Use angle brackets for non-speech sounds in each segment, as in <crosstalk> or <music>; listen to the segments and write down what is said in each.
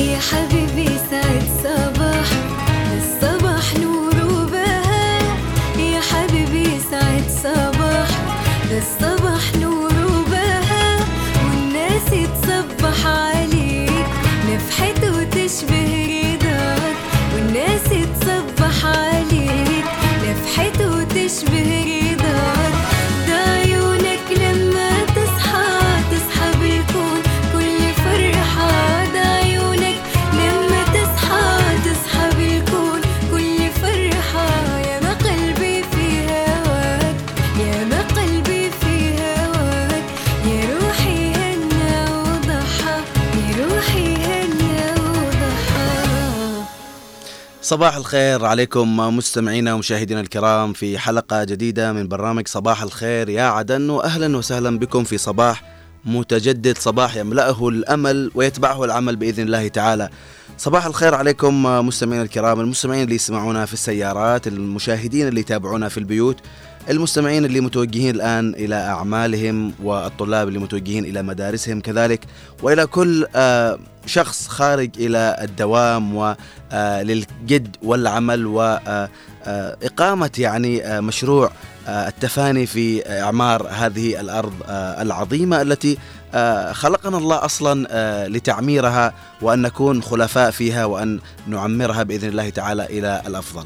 يا حبيبي سعد. صباح الخير عليكم مستمعينا ومشاهدينا الكرام في حلقة جديدة من برنامج صباح الخير. يا عدن وأهلا وسهلا بكم في صباح متجدد صباح يملأه الأمل ويتبعه العمل بإذن الله تعالى. صباح الخير عليكم مستمعينا الكرام المستمعين اللي يسمعونا في السيارات المشاهدين اللي يتابعونا في البيوت المستمعين اللي متوجهين الآن إلى أعمالهم والطلاب اللي متوجهين إلى مدارسهم كذلك وإلى كل آه، شخص خارج إلى الدوام وللجد والعمل وإقامة يعني آه، مشروع آه، التفاني في إعمار هذه الأرض آه، العظيمة التي آه، خلقنا الله أصلا آه، لتعميرها وأن نكون خلفاء فيها وأن نعمرها بإذن الله تعالى إلى الأفضل.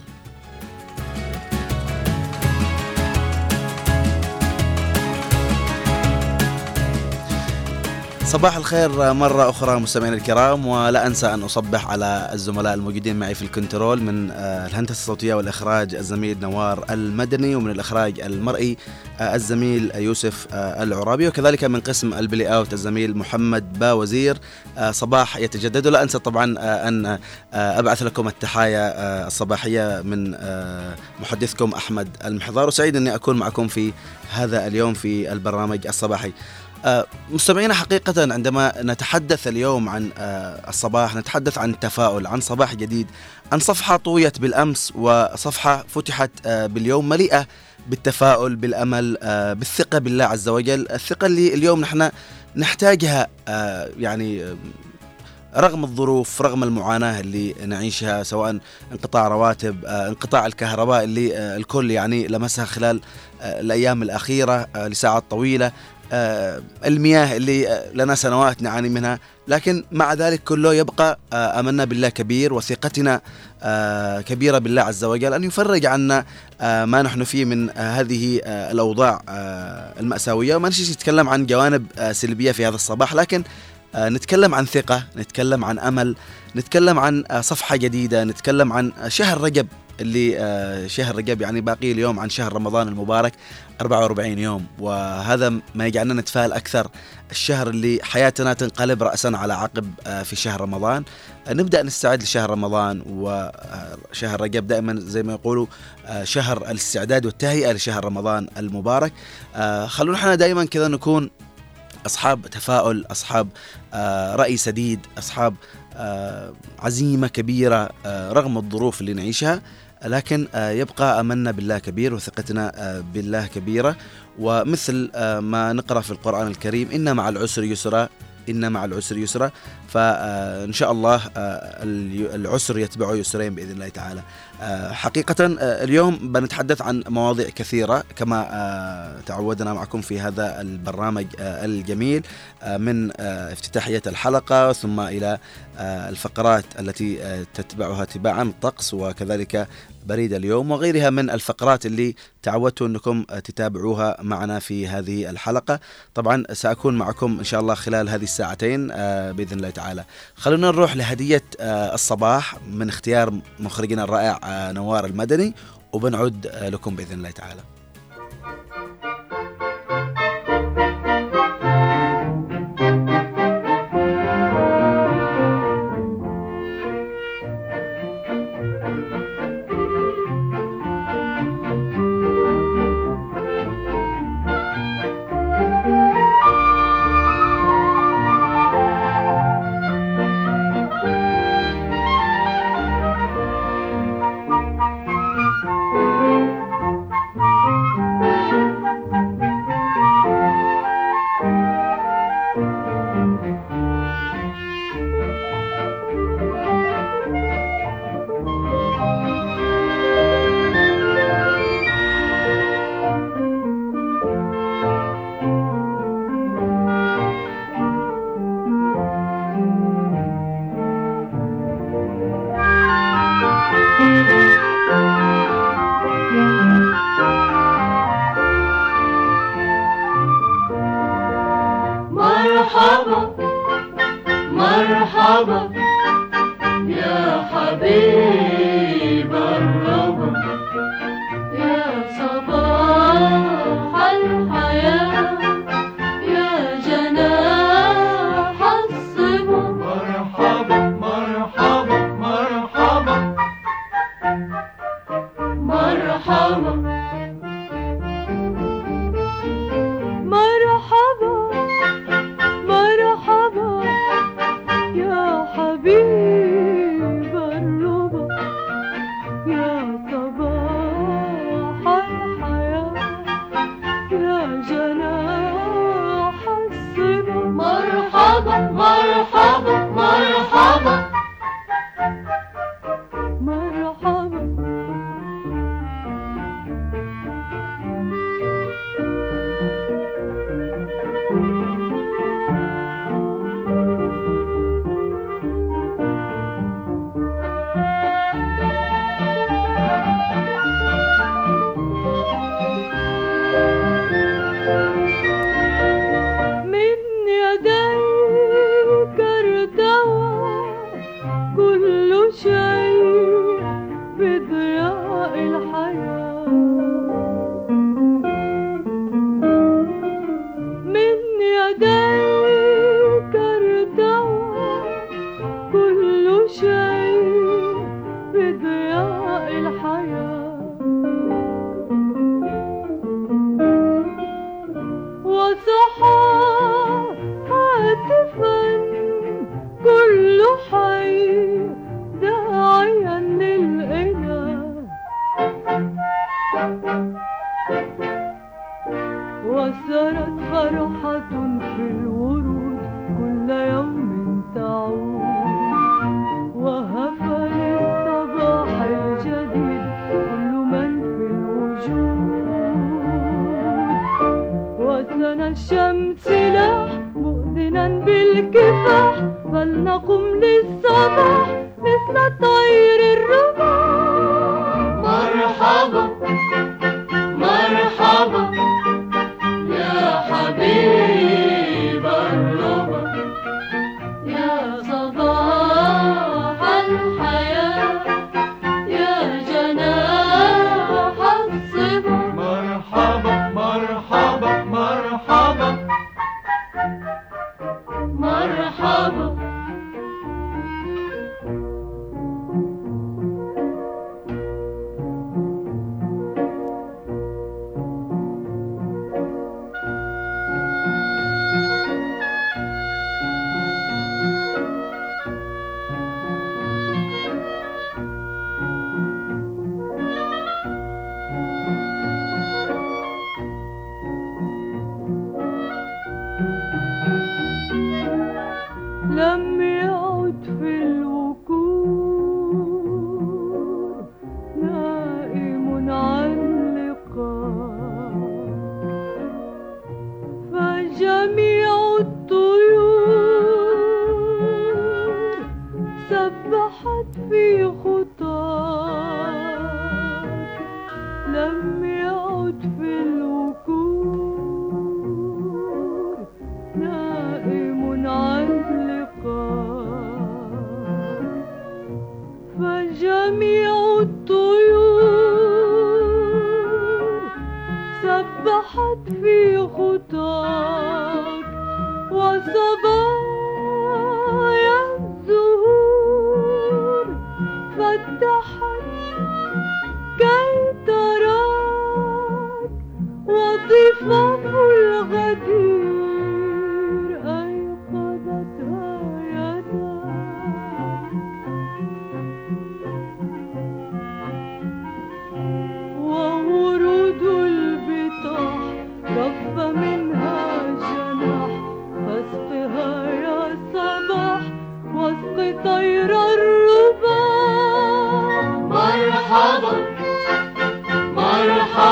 صباح الخير مرة أخرى مستمعينا الكرام ولا أنسى أن أصبح على الزملاء الموجودين معي في الكنترول من آه، الهندسة الصوتية والإخراج الزميل نوار المدني ومن الإخراج المرئي آه، الزميل يوسف آه، العرابي وكذلك من قسم البلي أوت الزميل محمد باوزير آه، صباح يتجدد ولا أنسى طبعا أن أبعث لكم التحايا الصباحية من محدثكم أحمد المحضار وسعيد أني أكون معكم في هذا اليوم في البرنامج الصباحي. مستمعينا حقيقة عندما نتحدث اليوم عن آه، الصباح نتحدث عن التفاؤل عن صباح جديد عن صفحة طويت بالأمس وصفحة فتحت آه، باليوم مليئة بالتفاؤل بالأمل آه، بالثقة بالله عز وجل الثقة اللي اليوم نحن نحتاجها آه، يعني آه، رغم الظروف رغم المعاناة اللي نعيشها سواء انقطاع رواتب آه، انقطاع الكهرباء اللي آه، الكل يعني لمسها خلال آه، الأيام الأخيرة آه، لساعات طويلة. آه، المياه اللي آه، لنا سنوات نعاني منها. لكن مع ذلك كله يبقى آه، املنا بالله كبير وثقتنا آه، كبيرة بالله عز وجل أن يفرج عنا آه، ما نحن فيه من آه، هذه آه، الأوضاع آه، المأساوية. وما نجي نتكلم عن جوانب آه، سلبية في هذا الصباح لكن آه، نتكلم عن ثقة نتكلم عن أمل نتكلم عن آه، صفحة جديدة نتكلم عن آه، شهر رجب. اللي آه، شهر رجب يعني باقي اليوم عن شهر رمضان المبارك 44 يوم. وهذا ما يجعلنا نتفائل أكثر الشهر اللي حياتنا تنقلب رأسا على عقب آه، في شهر رمضان. آه، نبدأ نستعد لشهر رمضان وشهر رجب دائما زي ما يقولوا آه، شهر الاستعداد والتهيئة لشهر رمضان المبارك. آه، خلونا إحنا دائما كذا نكون أصحاب تفاؤل أصحاب آه، رأي سديد أصحاب آه، عزيمة كبيرة آه، رغم الظروف اللي نعيشها. لكن آه، يبقى املنا بالله كبير وثقتنا آه، بالله كبيرة ومثل آه، ما نقرأ في القرآن الكريم إن مع العسر يسرا إن مع العسر يسرا فان شاء الله العسر يتبعه يسرين بإذن الله تعالى. آه، حقيقة آه، اليوم بنتحدث عن مواضيع كثيرة كما آه، تعودنا معكم في هذا البرنامج الجميل من افتتاحية الحلقة ثم آه، الفقرات التي تتبعها تباعا الطقس وكذلك بريد اليوم وغيرها من الفقرات اللي تعودتوا انكم تتابعوها معنا في هذه الحلقة. طبعا سأكون معكم إن شاء الله خلال هذه الساعتين بإذن الله تعالى. خلونا نروح لهدية الصباح من اختيار مخرجنا الرائع نوار المدني وبنعود آه، لكم بإذن الله تعالى.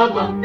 Mama.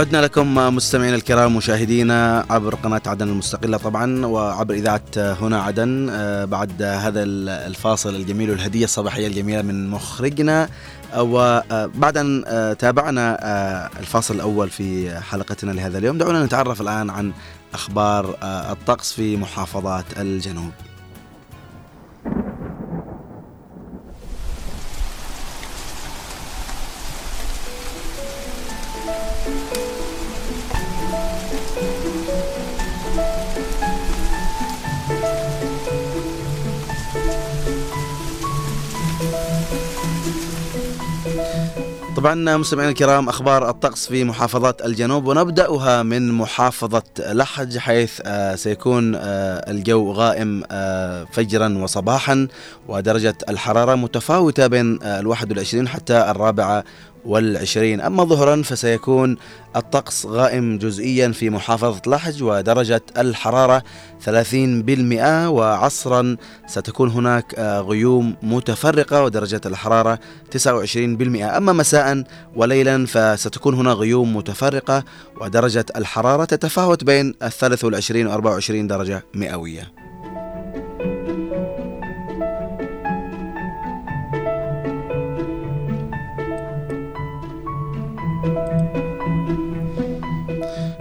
عدنا لكم مستمعينا الكرام مشاهدينا عبر قناة عدن المستقلة طبعا وعبر إذاعة هنا عدن آه، بعد هذا الفاصل الجميل والهدية الصباحية الجميلة من مخرجنا. وبعد أن آه، تابعنا آه، الفاصل الأول في حلقتنا لهذا اليوم دعونا نتعرف الآن عن أخبار آه، الطقس في محافظات الجنوب. طبعا مستمعينا الكرام أخبار الطقس في محافظات الجنوب ونبدأها من محافظة لحج حيث آه، سيكون آه، الجو غائم آه، فجرا وصباحا ودرجة الحرارة متفاوتة بين ال 21 حتى الرابعة والعشرين. أما ظهرا فسيكون الطقس غائم جزئيا في محافظة لحج ودرجة الحرارة 30% وعصرا ستكون هناك آه، غيوم متفرقة ودرجة الحرارة 29% أما مساء وليلا فستكون هنا غيوم متفرقة ودرجة الحرارة تتفاوت بين ال 23 و 24 درجة مئوية.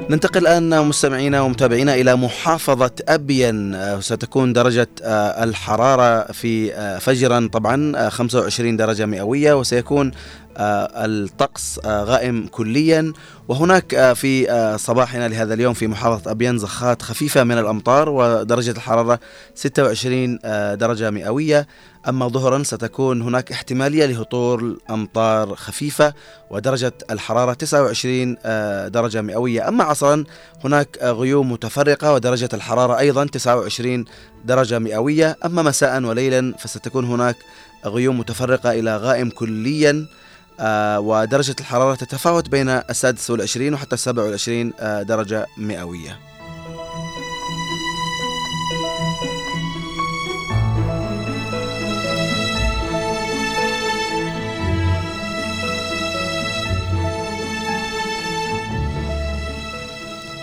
ننتقل الآن مستمعينا ومتابعينا إلى محافظة أبين. آه، ستكون درجة آه، الحرارة في آه، فجرا طبعا آه، 25 درجة مئوية وسيكون الطقس غائم كليا. وهناك آه، في آه، صباحنا لهذا اليوم في محافظة أبين زخات خفيفة من الأمطار ودرجة الحرارة 26 آه، درجة مئوية. أما ظهرا ستكون هناك احتمالية لهطول أمطار خفيفة ودرجة الحرارة 29 آه، درجة مئوية. أما عصرا هناك غيوم متفرقة ودرجة الحرارة أيضا 29 درجة مئوية. أما مساء وليلا فستكون هناك غيوم متفرقة إلى غائم كليا. ودرجة الحرارة تتفاوت بين السادس والعشرين وحتى السابع والعشرين آه، درجة مئوية.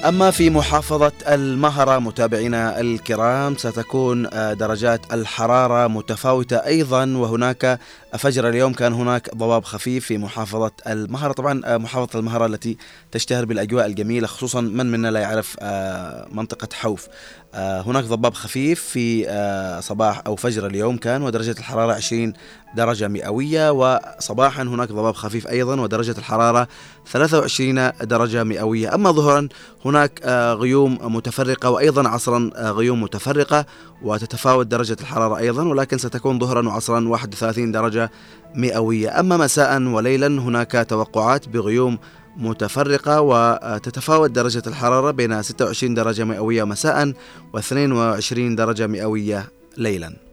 أما في محافظة المهرة متابعينا الكرام ستكون آه، درجات الحرارة متفاوتة أيضا وهناك فجر اليوم كان هناك ضباب خفيف في محافظة المهرة. طبعا آه، محافظة المهرة التي تشتهر بالأجواء الجميلة خصوصا من منا لا يعرف آه، منطقة حوف. آه، هناك ضباب خفيف في آه، صباح أو فجر اليوم كان ودرجة الحرارة 20 درجة مئوية وصباحا هناك ضباب خفيف أيضا ودرجة الحرارة 23 درجة مئوية. أما ظهرا هناك آه، غيوم متفرقة وأيضا عصرا آه، غيوم متفرقة وتتفاوت درجة الحرارة أيضا ولكن ستكون ظهرا وعصرا 31 درجة مئوية. أما مساء وليلا هناك توقعات بغيوم متفرقة وتتفاوت درجة الحرارة بين 26 درجة مئوية مساء و22 درجة مئوية ليلا.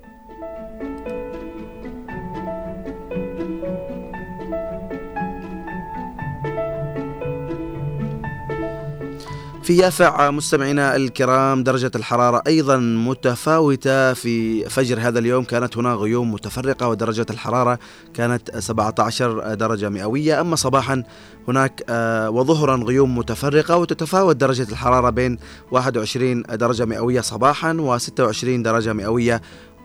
في يافع مستمعينا الكرام درجة الحرارة أيضا متفاوتة في فجر هذا اليوم. كانت هنا غيوم متفرقة ودرجة الحرارة كانت 17 درجة مئوية. أما صباحا هناك آه، وظهرا غيوم متفرقة وتتفاوت درجة الحرارة بين 21 درجة مئوية صباحا و26 درجة مئوية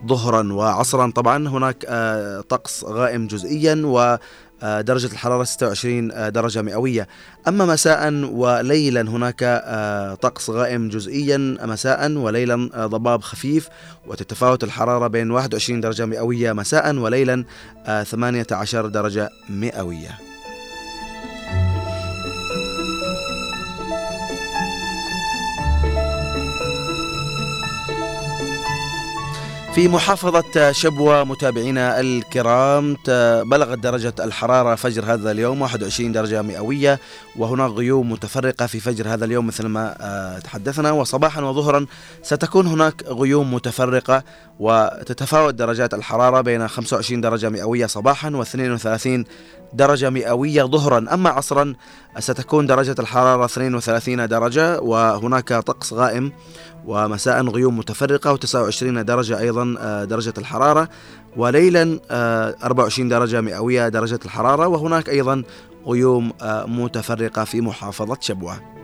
ظهرا وعصرا. طبعا هناك آه، طقس غائم جزئيا و درجة الحرارة 26 آه، درجة مئوية. أما مساء وليلا هناك آه، طقس غائم جزئيا. مساء وليلا آه، ضباب خفيف. وتتفاوت الحرارة بين 21 درجة مئوية مساء وليلا آه، 18 درجة مئوية. في محافظة شبوة متابعينا الكرام بلغت درجة الحرارة فجر هذا اليوم 21 درجة مئوية وهناك غيوم متفرقة في فجر هذا اليوم مثل ما آه، تحدثنا. وصباحا وظهرا ستكون هناك غيوم متفرقة وتتفاوت درجات الحرارة بين 25 درجة مئوية صباحا و32 درجة مئوية ظهرا. أما عصرا ستكون درجة الحرارة 32 درجة وهناك طقس غائم ومساء غيوم متفرقة و29 درجة أيضا آه، درجة الحرارة وليلا آه، 24 درجة مئوية درجة الحرارة وهناك أيضا غيوم آه، متفرقة في محافظة شبوة.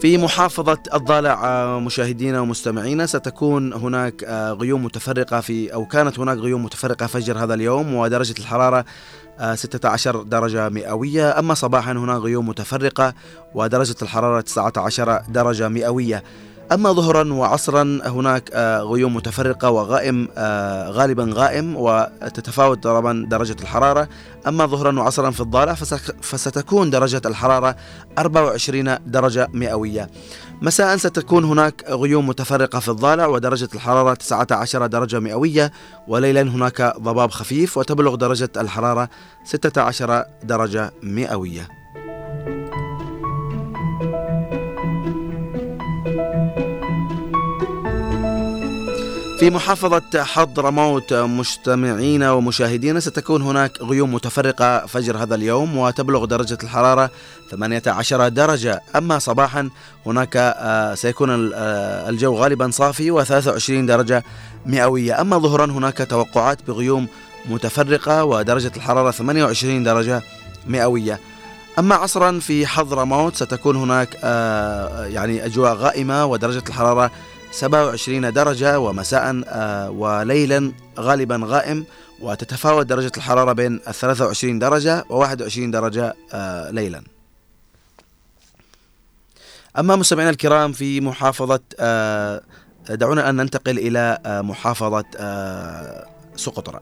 في محافظة الضالع آه، مشاهدينا ومستمعينا ستكون هناك آه، غيوم متفرقة في أو كانت هناك غيوم متفرقة فجر هذا اليوم ودرجة الحرارة آه، 16 درجة مئوية. أما صباحا هناك غيوم متفرقة ودرجة الحرارة 19 درجة مئوية. أما ظهرا وعصرا هناك آه، غيوم متفرقة وغائم آه، غالبا غائم وتتفاوت درجة الحرارة. أما ظهرا وعصرا في الضالع فستكون درجة الحرارة 24 درجة مئوية. مساء ستكون هناك غيوم متفرقة في الضالع ودرجة الحرارة 19 درجة مئوية وليلا هناك ضباب خفيف وتبلغ درجة الحرارة 16 درجة مئوية. في محافظة حضرموت مجتمعينا ومشاهدينا ستكون هناك غيوم متفرقة فجر هذا اليوم وتبلغ درجة الحرارة 18 درجة. أما صباحا هناك آه، سيكون آه، الجو غالبا صافي و23 درجة مئوية. أما ظهرا هناك توقعات بغيوم متفرقة ودرجة الحرارة 28 درجة مئوية. أما عصرا في حضرموت ستكون هناك آه، يعني أجواء غائمة ودرجة الحرارة 27 درجة ومساء آه، وليلا غالبا غائم وتتفاوت درجة الحرارة بين 23 درجة و21 درجة آه، ليلا. أما مستمعينا الكرام في محافظة آه، دعونا أن ننتقل إلى محافظة سقطرى.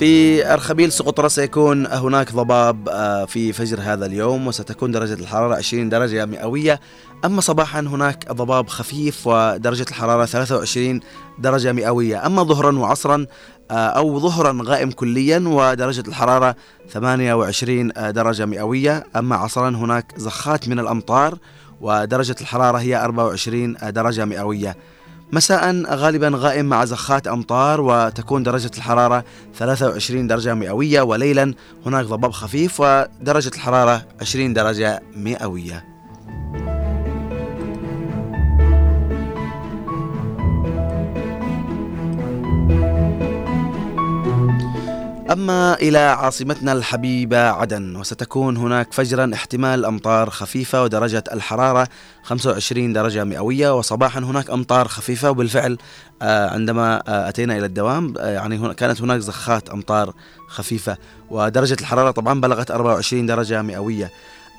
في أرخبيل سقطرى سيكون هناك ضباب آه، في فجر هذا اليوم وستكون درجة الحرارة 20 درجة مئوية. أما صباحا هناك ضباب خفيف ودرجة الحرارة 23 درجة مئوية. أما ظهرا وعصرا آه، أو ظهرا غائم كليا ودرجة الحرارة 28 درجة مئوية. أما عصرا هناك زخات من الأمطار ودرجة الحرارة هي 24 درجة مئوية. مساء غالبا غائم مع زخات أمطار وتكون درجة الحرارة 23 درجة مئوية وليلا هناك ضباب خفيف ودرجة الحرارة 20 درجة مئوية. أما إلى عاصمتنا الحبيبة عدن وستكون هناك فجرا احتمال أمطار خفيفة ودرجة الحرارة 25 درجة مئوية وصباحا هناك أمطار خفيفة. وبالفعل آه، عندما آه، أتينا إلى الدوام آه، يعني كانت هناك زخات أمطار خفيفة ودرجة الحرارة طبعا بلغت 24 درجة مئوية.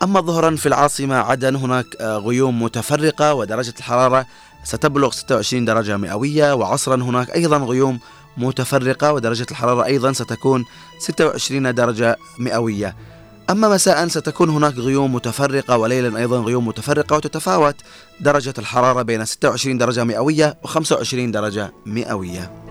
أما ظهرا في العاصمة عدن هناك غيوم متفرقة ودرجة الحرارة ستبلغ 26 درجة مئوية وعصرا هناك أيضا غيوم متفرقة ودرجة الحرارة أيضا ستكون 26 درجة مئوية. أما مساء ستكون هناك غيوم متفرقة وليلا أيضا غيوم متفرقة وتتفاوت درجة الحرارة بين 26 درجة مئوية و 25 درجة مئوية.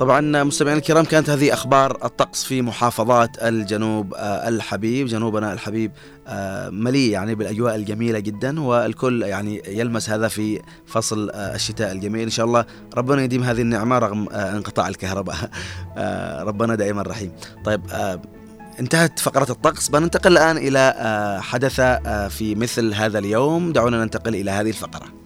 طبعا مستمعينا الكرام كانت هذه أخبار الطقس في محافظات الجنوب آه، الحبيب جنوبنا الحبيب آه، مليء يعني بالأجواء الجميلة جدا والكل يعني يلمس هذا في فصل آه، الشتاء الجميل. إن شاء الله ربنا يديم هذه النعمة رغم انقطاع الكهرباء. <laughs> ربنا دائما رحيم. طيب انتهت فقرة الطقس. بننتقل الآن إلى حدث في مثل هذا اليوم. دعونا ننتقل إلى هذه الفقرة.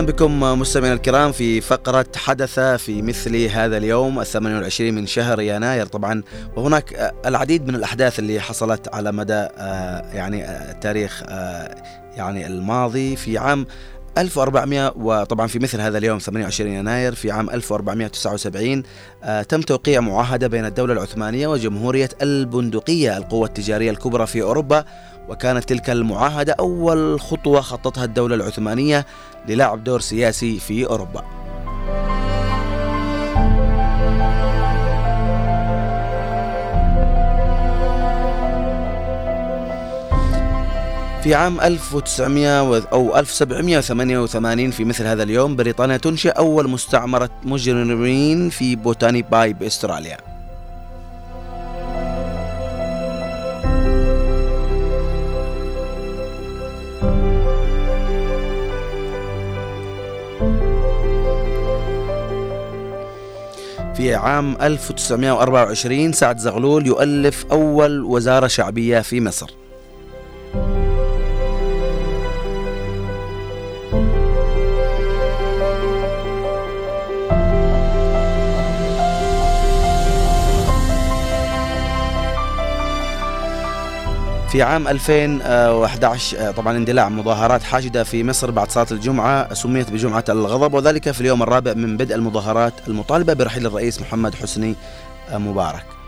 أهلا بكم مستمعينا الكرام في فقرة حدث في مثل هذا اليوم الثمانية والعشرين من شهر يناير. طبعا وهناك العديد من الأحداث اللي حصلت على مدى آه، يعني آه، التاريخ آه، يعني الماضي في عام 1400 وطبعا في مثل هذا اليوم 28 يناير في عام 1479 آه، تم توقيع معاهدة بين الدولة العثمانية وجمهورية البندقية القوة التجارية الكبرى في أوروبا. وكانت تلك المعاهدة أول خطوة خطتها الدولة العثمانية للعب دور سياسي في أوروبا. في عام 1900 و- أو 1788 في مثل هذا اليوم بريطانيا تنشئ أول مستعمرة مجرمين في بوتاني باي بأستراليا في عام 1924 سعد زغلول يؤلف أول وزارة شعبية في مصر. في عام 2011 آه، طبعا اندلاع مظاهرات حاشدة في مصر بعد صلاة الجمعة سميت بجمعة الغضب وذلك في اليوم الرابع من بدء المظاهرات المطالبة برحيل الرئيس محمد حسني آه، مبارك.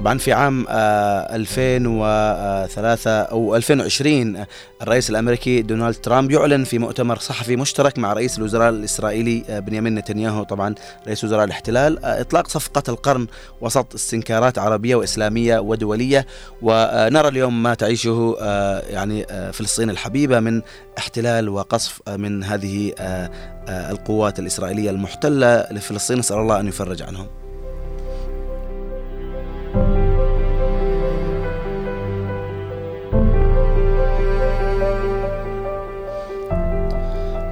طبعا في عام آه، 2003 أو 2020 آه، الرئيس الأمريكي دونالد ترامب يعلن في مؤتمر صحفي مشترك مع رئيس الوزراء الإسرائيلي آه، بنيامين نتنياهو. طبعا رئيس وزراء الاحتلال آه، إطلاق صفقة القرن وسط استنكارات عربية وإسلامية ودولية. ونرى اليوم ما تعيشه آه، يعني آه، فلسطين الحبيبة من احتلال وقصف آه، من هذه آه، آه، القوات الإسرائيلية المحتلة لفلسطين. نسأل الله أن يفرج عنهم.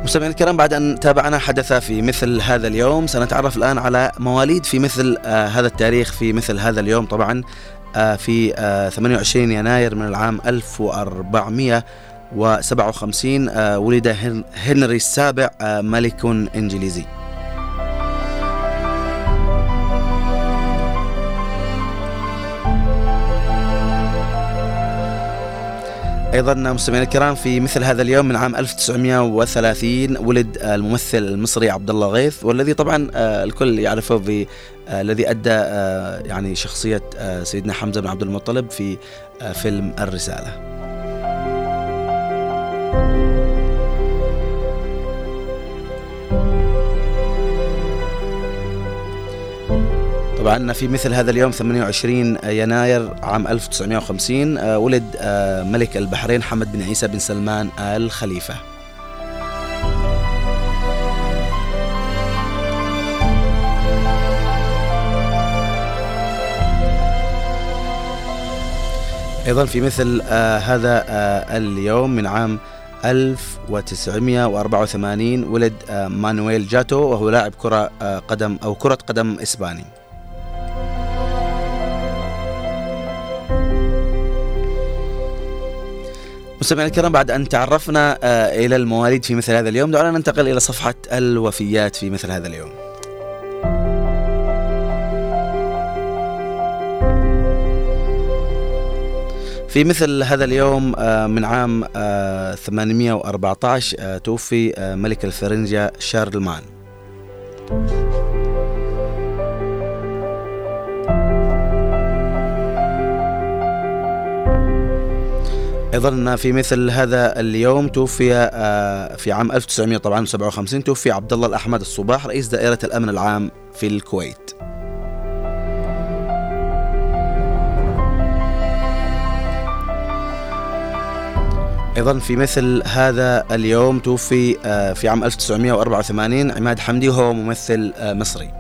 مستمعينا الكرام بعد أن تابعنا حدث في مثل هذا اليوم سنتعرف الآن على مواليد في مثل آه هذا التاريخ في مثل هذا اليوم. طبعا آه في آه 28 يناير من العام 1457 آه ولد هن- هنري السابع آه ملك إنجليزي. أيضا مستمعينا الكرام في مثل هذا اليوم من عام 1930 ولد الممثل المصري عبد الله غيث والذي طبعا آه، الكل يعرفه ب آه، الذي أدى آه، يعني شخصية آه، سيدنا حمزة بن عبد المطلب في فيلم الرسالة. طبعا في مثل هذا اليوم 28 يناير عام 1950 آه، ولد آه، ملك البحرين حمد بن عيسى بن سلمان آل خليفة أيضا في مثل آه، هذا اليوم من عام 1984 ولد مانويل جاتو وهو لاعب كرة قدم أو كرة قدم إسباني. مستمعينا الكرام بعد أن تعرفنا آه، إلى المواليد في مثل هذا اليوم دعونا ننتقل إلى صفحة الوفيات في مثل هذا اليوم. في مثل هذا اليوم آه، من عام آه، 814 آه، توفي ملك الفرنجة شارلمان أيضا في مثل هذا اليوم توفي آه، في عام 1957 توفي عبد الله الأحمد الصباح رئيس دائرة الأمن العام في الكويت. أيضا في مثل هذا اليوم توفي آه، في عام 1984 عماد حمدي وهو ممثل آه، مصري.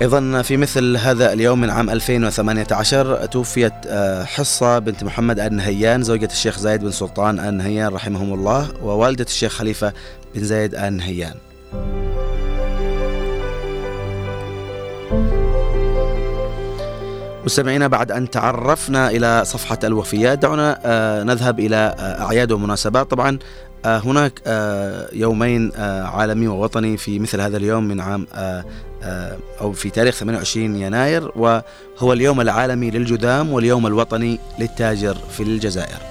أيضا في مثل هذا اليوم من عام 2018 توفيت آه، حصة بنت محمد ال نهيان زوجة الشيخ زايد بن سلطان ال نهيان رحمهم الله ووالدة الشيخ خليفة بن زايد ال نهيان. مستمعينا بعد أن تعرفنا إلى صفحة الوفيات دعونا آه، نذهب إلى آه، أعياد ومناسبات طبعا هناك آه، يومين آه، عالمي ووطني في مثل هذا اليوم من عام آه، آه، أو في تاريخ 28 يناير وهو اليوم العالمي للجذام واليوم الوطني للتاجر في الجزائر.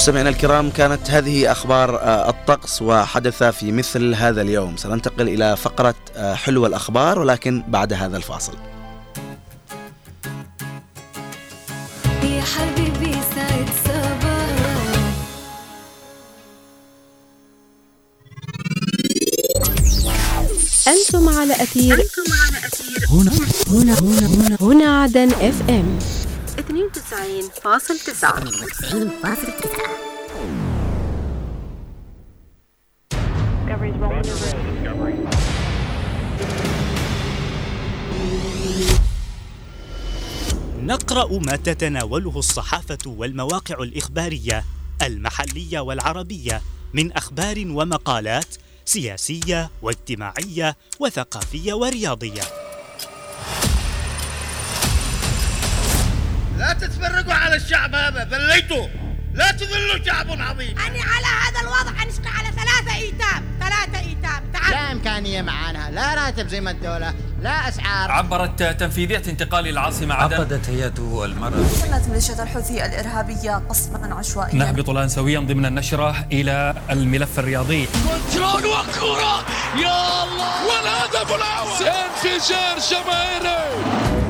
مستمعينا الكرام كانت هذه أخبار آه، الطقس وحدث في مثل هذا اليوم سننتقل إلى فقره آه، حلو الاخبار ولكن بعد هذا الفاصل يا حبيبي سعد صباح أنتم على أثير هنا هنا هنا هنا هنا عدن اف ام 92.9 نقرأ ما تتناوله الصحافة والمواقع الإخبارية المحلية والعربية من أخبار ومقالات سياسية واجتماعية وثقافية ورياضية. لا تتفرقوا على الشعب هذا ذليتوا لا تذلوا شعب عظيم. أنا على هذا الوضع حنشقى على ثلاثة إيتام ثلاثة إيتام. تعال. لا إمكانية معانا لا راتب زي ما الدولة لا أسعار. عبرت تنفيذية انتقال العاصمة عدن. عقدت هيئة المرأة. قامت ميليشيا الحوثي الإرهابية قصفا عشوائيا. نهبط الآن سويا ضمن النشرة إلى الملف الرياضي. كنترول وكرة! يا الله! والهدف الأول! انفجار جماهيري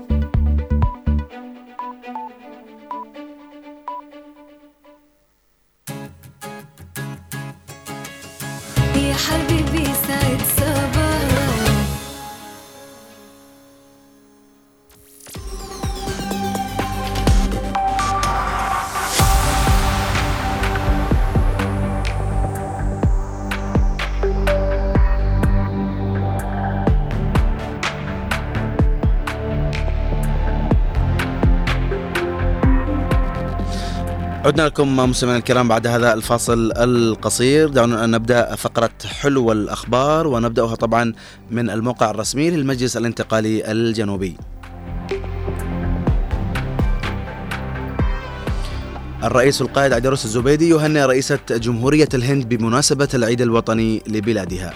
حبيبي عدنا لكم مستمعينا الكرام بعد هذا الفاصل القصير. دعونا أن نبدأ فقرة حلو الأخبار ونبدأها طبعا من الموقع الرسمي للمجلس الانتقالي الجنوبي. الرئيس القائد عيدروس الزبيدي يهنئ رئيسة جمهورية الهند بمناسبة العيد الوطني لبلادها.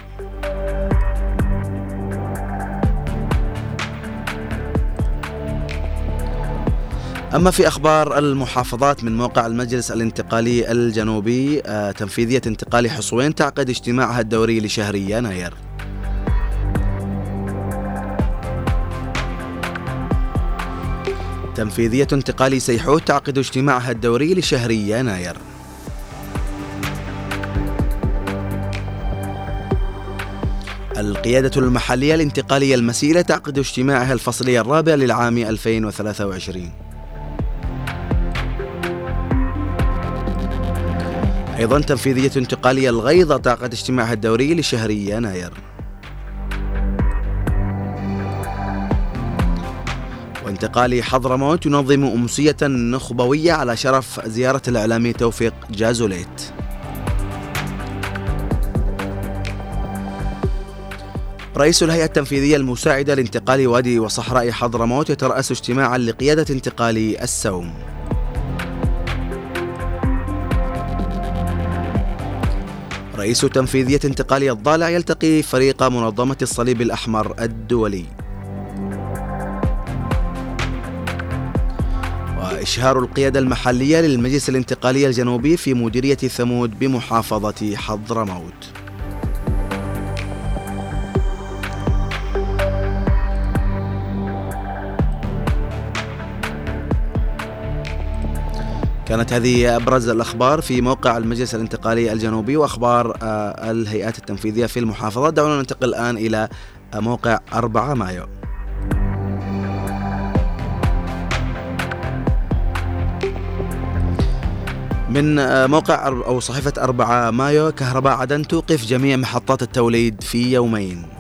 أما في أخبار المحافظات من موقع المجلس الانتقالي الجنوبي آه، تنفيذية انتقالي حصوين تعقد اجتماعها الدوري لشهر يناير. تنفيذية انتقالي سيحوت تعقد اجتماعها الدوري لشهر يناير. القيادة المحلية الانتقالية المسيلة تعقد اجتماعها الفصلي الرابع للعام 2023 أيضا تنفيذية انتقالية الغيضة تعقد اجتماعها الدوري لشهر يناير. وانتقالي حضرموت ينظم أمسية نخبوية على شرف زيارة الإعلامي توفيق جازوليت. رئيس الهيئة التنفيذية المساعدة لانتقال وادي وصحراء حضرموت يترأس اجتماعا لقيادة انتقال السوم. رئيس تنفيذية انتقال الضالع يلتقي فريق منظمة الصليب الأحمر الدولي. وإشهار القيادة المحلية للمجلس الانتقالي الجنوبي في مديرية ثمود بمحافظة حضرموت. كانت هذه أبرز الأخبار في موقع المجلس الانتقالي الجنوبي وأخبار آه، الهيئات التنفيذية في المحافظات دعونا ننتقل الآن إلى موقع 4 مايو. من آه، موقع أو صحيفة 4 مايو كهرباء عدن توقف جميع محطات التوليد في يومين.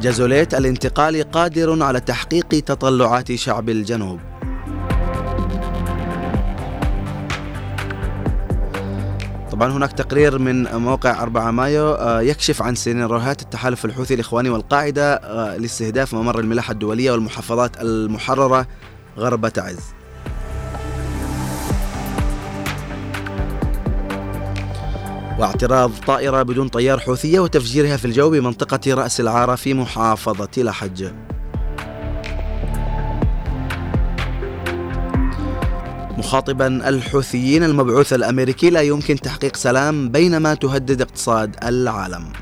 جازوليت الانتقالي قادر على تحقيق تطلعات شعب الجنوب. طبعا هناك تقرير من موقع 4 مايو آه، يكشف عن سيناريوهات التحالف الحوثي الإخواني والقاعدة آه، لاستهداف ممر الملاحة الدولية والمحافظات المحررة غرب تعز. واعتراض طائرة بدون طيار حوثية وتفجيرها في الجو بمنطقة رأس العارة في محافظة لحج مخاطبا الحوثيين المبعوث الأمريكي لا يمكن تحقيق سلام بينما تهدد اقتصاد العالم.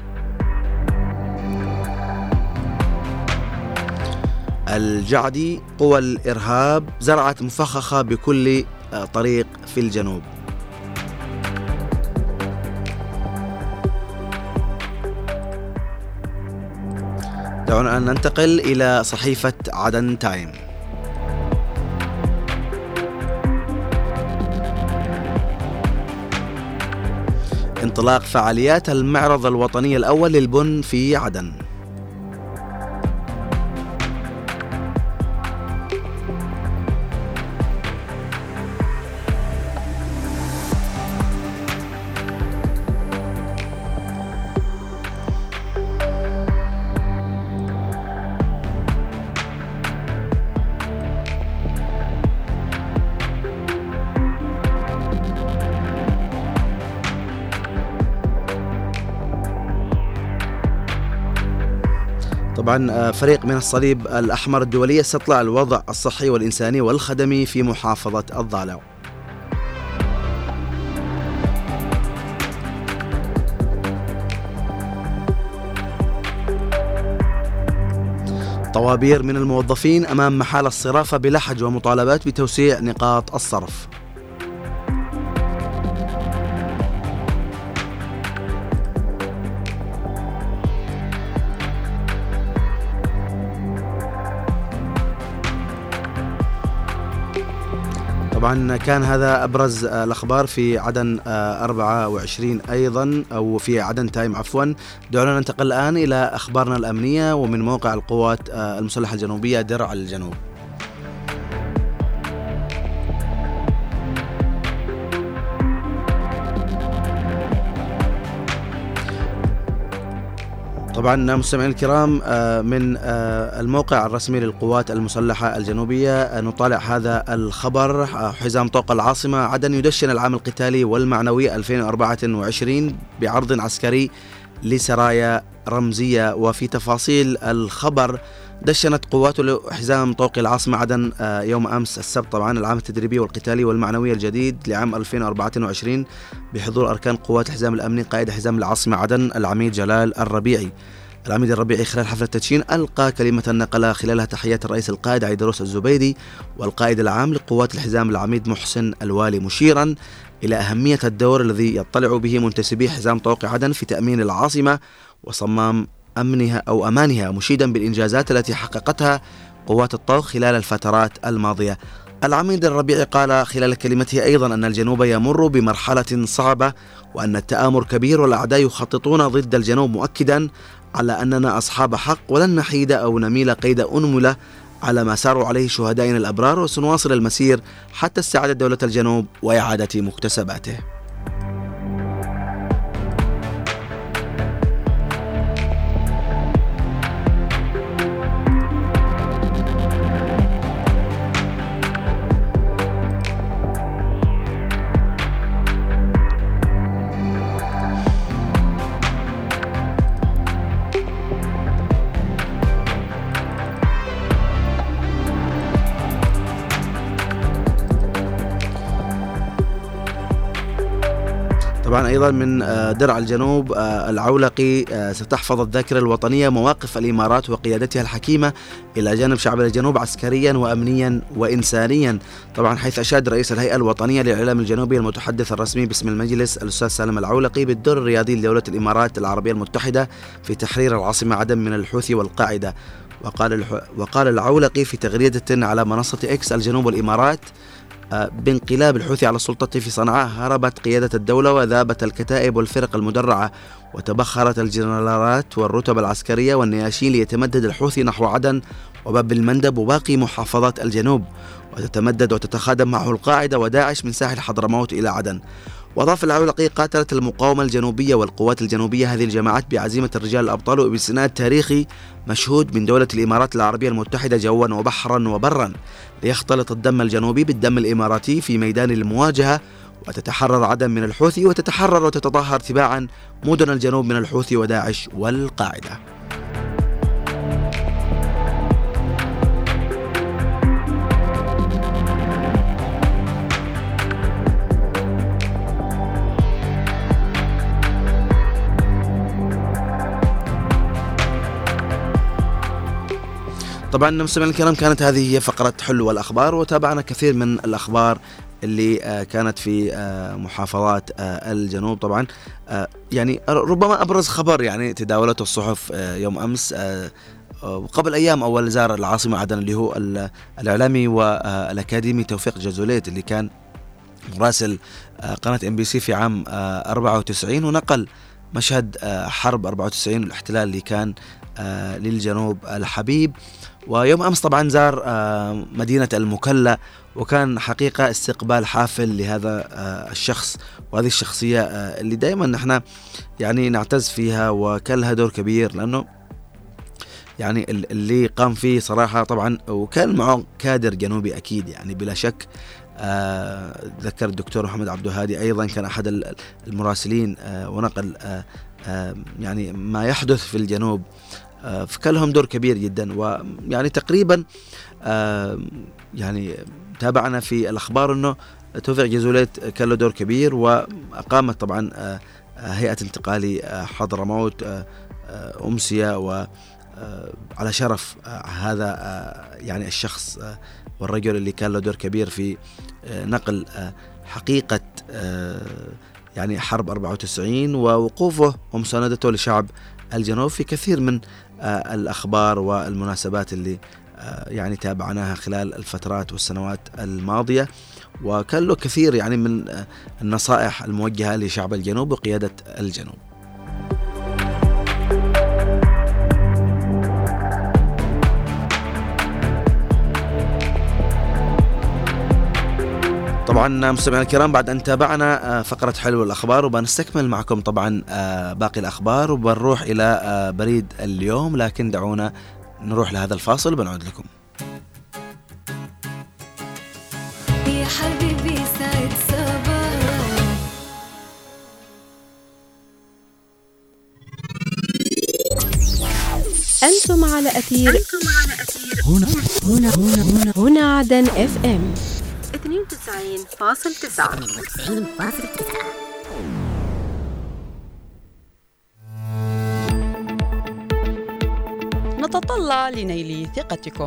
الجعدي قوى الإرهاب زرعت مفخخة بكل طريق في الجنوب. دعونا أن ننتقل إلى صحيفة عدن تايم. انطلاق فعاليات المعرض الوطني الأول للبن في عدن. آه، فريق من الصليب الأحمر الدولي استطلع الوضع الصحي والإنساني والخدمي في محافظة الضالع. طوابير من الموظفين أمام محال الصرافة بلحج ومطالبات بتوسيع نقاط الصرف. طبعا كان هذا أبرز آه، الأخبار في عدن آه، 24 أيضا أو في عدن تايم عفوا دعونا ننتقل الآن إلى أخبارنا الأمنية ومن موقع القوات آه، المسلحة الجنوبية درع الجنوب. طبعا مستمعينا الكرام آه، من آه، الموقع الرسمي للقوات المسلحة الجنوبية آه، نطالع هذا الخبر. حزام طوق العاصمة عدن يدشن العام القتالي والمعنوي 2024 بعرض عسكري لسرايا رمزية. وفي تفاصيل الخبر دشنت قوات حزام طوق العاصمة عدن آه، يوم أمس السبت طبعا العام التدريبي والقتالي والمعنوي الجديد لعام 2024 بحضور أركان قوات الحزام الأمني قائد حزام العاصمة عدن العميد جلال الربيعي. العميد الربيعي خلال حفل التدشين ألقى كلمة نقل خلالها تحيات الرئيس القائد عيدروس الزبيدي والقائد العام لقوات الحزام العميد محسن الوالي مشيرا إلى أهمية الدور الذي يطلع به منتسبي حزام طوق عدن في تأمين العاصمة وصمام أمنها أو أمانها مشيدا بالإنجازات التي حققتها قوات الطوق خلال الفترات الماضية. العميد الربيعي قال خلال كلمته أيضا أن الجنوب يمر بمرحلة صعبة وأن التآمر كبير والأعداء يخططون ضد الجنوب مؤكدا على أننا أصحاب حق ولن نحيد أو نميل قيد أنملة على ما ساروا عليه شهدائنا الأبرار وسنواصل المسير حتى استعادة دولة الجنوب وإعادة مكتسباته. طبعا أيضا من آه، درع الجنوب آه، العولقي آه، ستحفظ الذاكرة الوطنية مواقف الإمارات وقيادتها الحكيمة إلى جانب شعب الجنوب عسكريا وامنيا وانسانيا طبعا حيث أشاد رئيس الهيئة الوطنية للاعلام الجنوبي المتحدث الرسمي باسم المجلس الأستاذ سالم العولقي بالدور الرياضي لدولة الإمارات العربية المتحدة في تحرير العاصمة عدن من الحوثي والقاعدة وقال. وقال العولقي في تغريدة على منصة إكس الجنوب والإمارات آه، بانقلاب الحوثي على السلطة في صنعاء هربت قيادة الدولة وذابت الكتائب والفرق المدرعة وتبخرت الجنرالات والرتب العسكرية والنياشين ليتمدد الحوثي نحو عدن وباب المندب وباقي محافظات الجنوب وتتمدد وتتخادم معه القاعدة وداعش من ساحل حضرموت إلى عدن. وأضاف العولقي قاتلت المقاومة الجنوبية والقوات الجنوبية هذه الجماعات بعزيمة الرجال الأبطال وبسناد تاريخي مشهود من دولة الإمارات العربية المتحدة جوا وبحرا وبرا ليختلط الدم الجنوبي بالدم الإماراتي في ميدان المواجهة وتتحرر عدن من الحوثي وتتحرر وتتطهر تباعا مدن الجنوب من الحوثي وداعش والقاعدة. طبعا مستمعينا الكرام كانت هذه هي فقرة حلو الأخبار وتابعنا كثير من الأخبار اللي آه، كانت في آه، محافظات آه، الجنوب. طبعا يعني ربما أبرز خبر يعني تداولته الصحف يوم أمس وقبل أيام أول زار العاصمة عدن اللي هو ال- الإعلامي والأكاديمي توفيق جازوليت اللي كان مراسل قناة إم بي سي في عام آه، 94 ونقل مشهد حرب 94 والاحتلال اللي كان للجنوب الحبيب. ويوم أمس طبعا زار آه، مدينة المكلا وكان حقيقة استقبال حافل لهذا آه، الشخص وهذه الشخصية آه، اللي دائما نحن يعني نعتز فيها وكان لها دور كبير لأنه يعني ال- اللي قام فيه صراحة طبعا وكان معه كادر جنوبي أكيد يعني بلا شك. آه، ذكر الدكتور محمد عبد الهادي أيضا كان ال- المراسلين آه، ونقل آه، آه، يعني ما يحدث في الجنوب. آه، فكان لهم دور كبير جدا. ويعني تقريبا آه، يعني تابعنا في الأخبار إنه توفيق جازوليت كان له دور كبير وأقامت طبعا آه، آه، هيئة انتقالي آه، حضرموت آه، آه، امسيه و آه، على شرف آه، هذا آه، يعني الشخص آه، والرجل اللي كان له دور كبير في آه، نقل آه، حقيقة آه، يعني حرب 94 ووقوفه ومساندته لشعب الجنوب في كثير من آه، الأخبار والمناسبات اللي آه، يعني تابعناها خلال الفترات والسنوات الماضية. وكان له كثير يعني من آه، النصائح الموجهة لشعب الجنوب وقيادة الجنوب. طبعا مستمعينا الكرام بعد ان تابعنا آه، فقره حلو الاخبار وبنستكمل معكم طبعا آه، باقي الاخبار وبنروح إلى آه، بريد اليوم لكن دعونا نروح لهذا الفاصل وبنعود لكم يا حبيبي سعد صباح أنتم على أثير هنا هنا هنا هنا هنا عدن اف ام 92.9 نتطلع لنيل ثقتكم.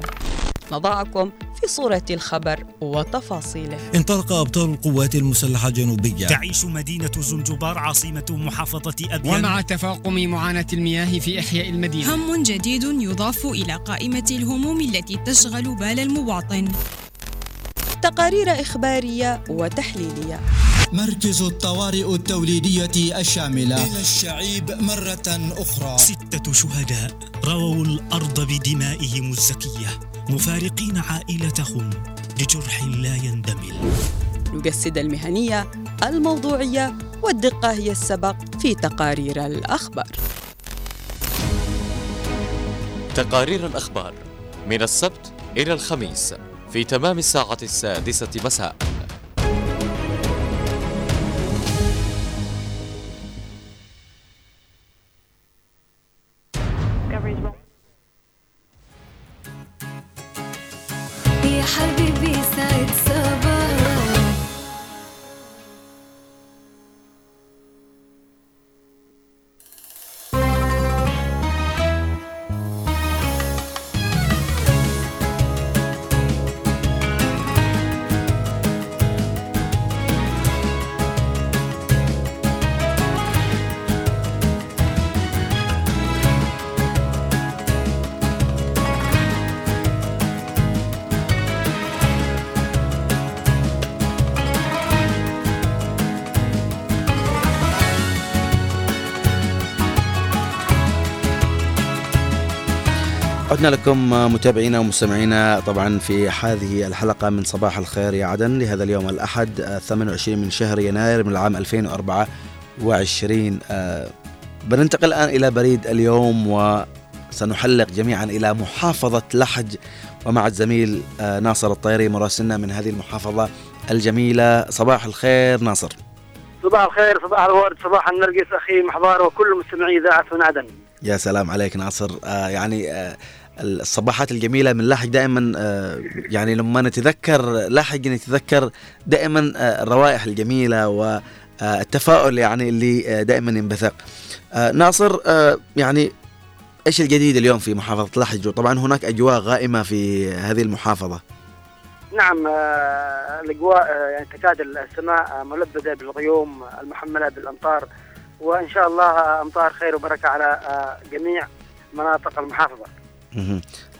نضعكم في صورة الخبر وتفاصيله. انطلق أبطال القوات المسلحة الجنوبية تعيش مدينة زنجبار عاصمة محافظة أبيان. ومع تفاقم معاناة المياه في إحياء المدينة. هم جديد يضاف إلى قائمة الهموم التي تشغل بال المواطن. تقارير إخبارية وتحليلية. مركز الطوارئ التوليدية الشاملة. إلى الشعيب مرة أخرى. ستة شهداء رووا الأرض بدمائهم الزكية. مفارقين عائلتهم لجرح لا يندمل. نجسد المهنية الموضوعية والدقة هي السبق في تقارير الأخبار. تقارير الأخبار من السبت إلى الخميس. في تمام الساعة السادسة مساء. عدنا لكم متابعينا ومستمعينا طبعا في هذه الحلقة من صباح الخير يا عدن. لهذا اليوم الأحد آه، 28 من شهر يناير من العام 2024 آه، بننتقل الآن إلى بريد اليوم وسنحلق جميعا إلى محافظة لحج. ومع الزميل آه، ناصر الطيري مراسلنا من هذه المحافظة الجميلة. صباح الخير ناصر. صباح الخير صباح الورد صباح النرجس أخي محضار وكل مستمعي إذاعة من عدن. يا سلام عليك ناصر. آه يعني آه الصباحات الجميلة من لحج دائما آه يعني لما نتذكر لحج نتذكر دائما آه الروائح الجميلة والتفاؤل يعني اللي آه دائما ينبثق. آه ناصر آه يعني إيش الجديد اليوم في محافظة لحج؟ وطبعا هناك أجواء غائمة في هذه المحافظة. نعم آه، الأجواء آه، يعني تكاد السماء آه، ملبدة بالغيوم المحملة بالأمطار وإن شاء الله آه، أمطار خير وبركة على آه، جميع مناطق المحافظة.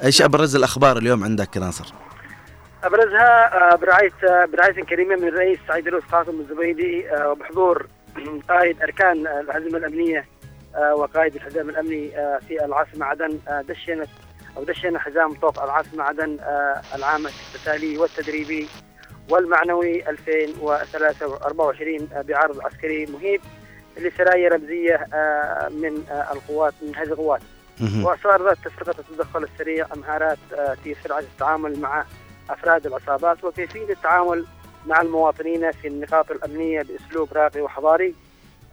إيش أبرز الأخبار اليوم عندك ناصر؟ أبرزها آه، برعاية آه، برعاية كريمة من الرئيس سعيد الروس قاسم الزبيدي آه، وبحضور <clears throat> قائد أركان الهزيمة الأمنية وقائد الحزام الأمني في العاصمة عدن دشنت أو دشن حزام طوق العاصمة عدن العام القتالي والتدريبي والمعنوي 2024 آه، بعرض عسكري مهيب لسرايا رمزية من القوات من هذه القوات مهم. واصرت تفرقه التدخل السريع مهارات آه، في سرعه التعامل مع أفراد العصابات وكيفية التعامل مع المواطنين في النقاط الأمنية بأسلوب راقي وحضاري.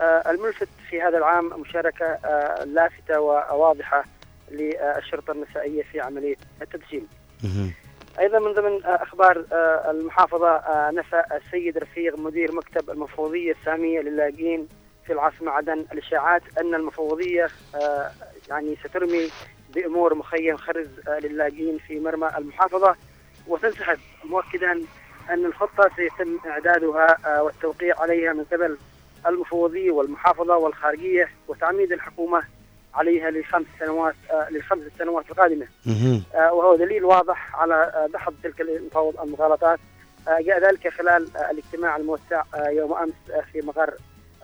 آه، الملفت في هذا العام مشاركة آه، لافتة وواضحة للشرطة النسائية في عملية التدشين. مهم. أيضا من ضمن أخبار المحافظة نفى السيد رفيق مدير مكتب المفوضية السامية للاجئين في العاصمة عدن الإشاعات أن المفوضية يعني سترمي بأمور مخيم خرز للاجئين في مرمى المحافظة. وتنسحب مؤكدا أن الخطة سيتم إعدادها آه، والتوقيع عليها من قبل المفوضيه والمحافظة والخارجية وتعميد الحكومة عليها لخمس سنوات آه، للخمس سنوات القادمة. مهم. آه، وهو دليل واضح على دحض تلك المغالطات. جاء ذلك خلال الاجتماع الموسع يوم أمس آه، في مقر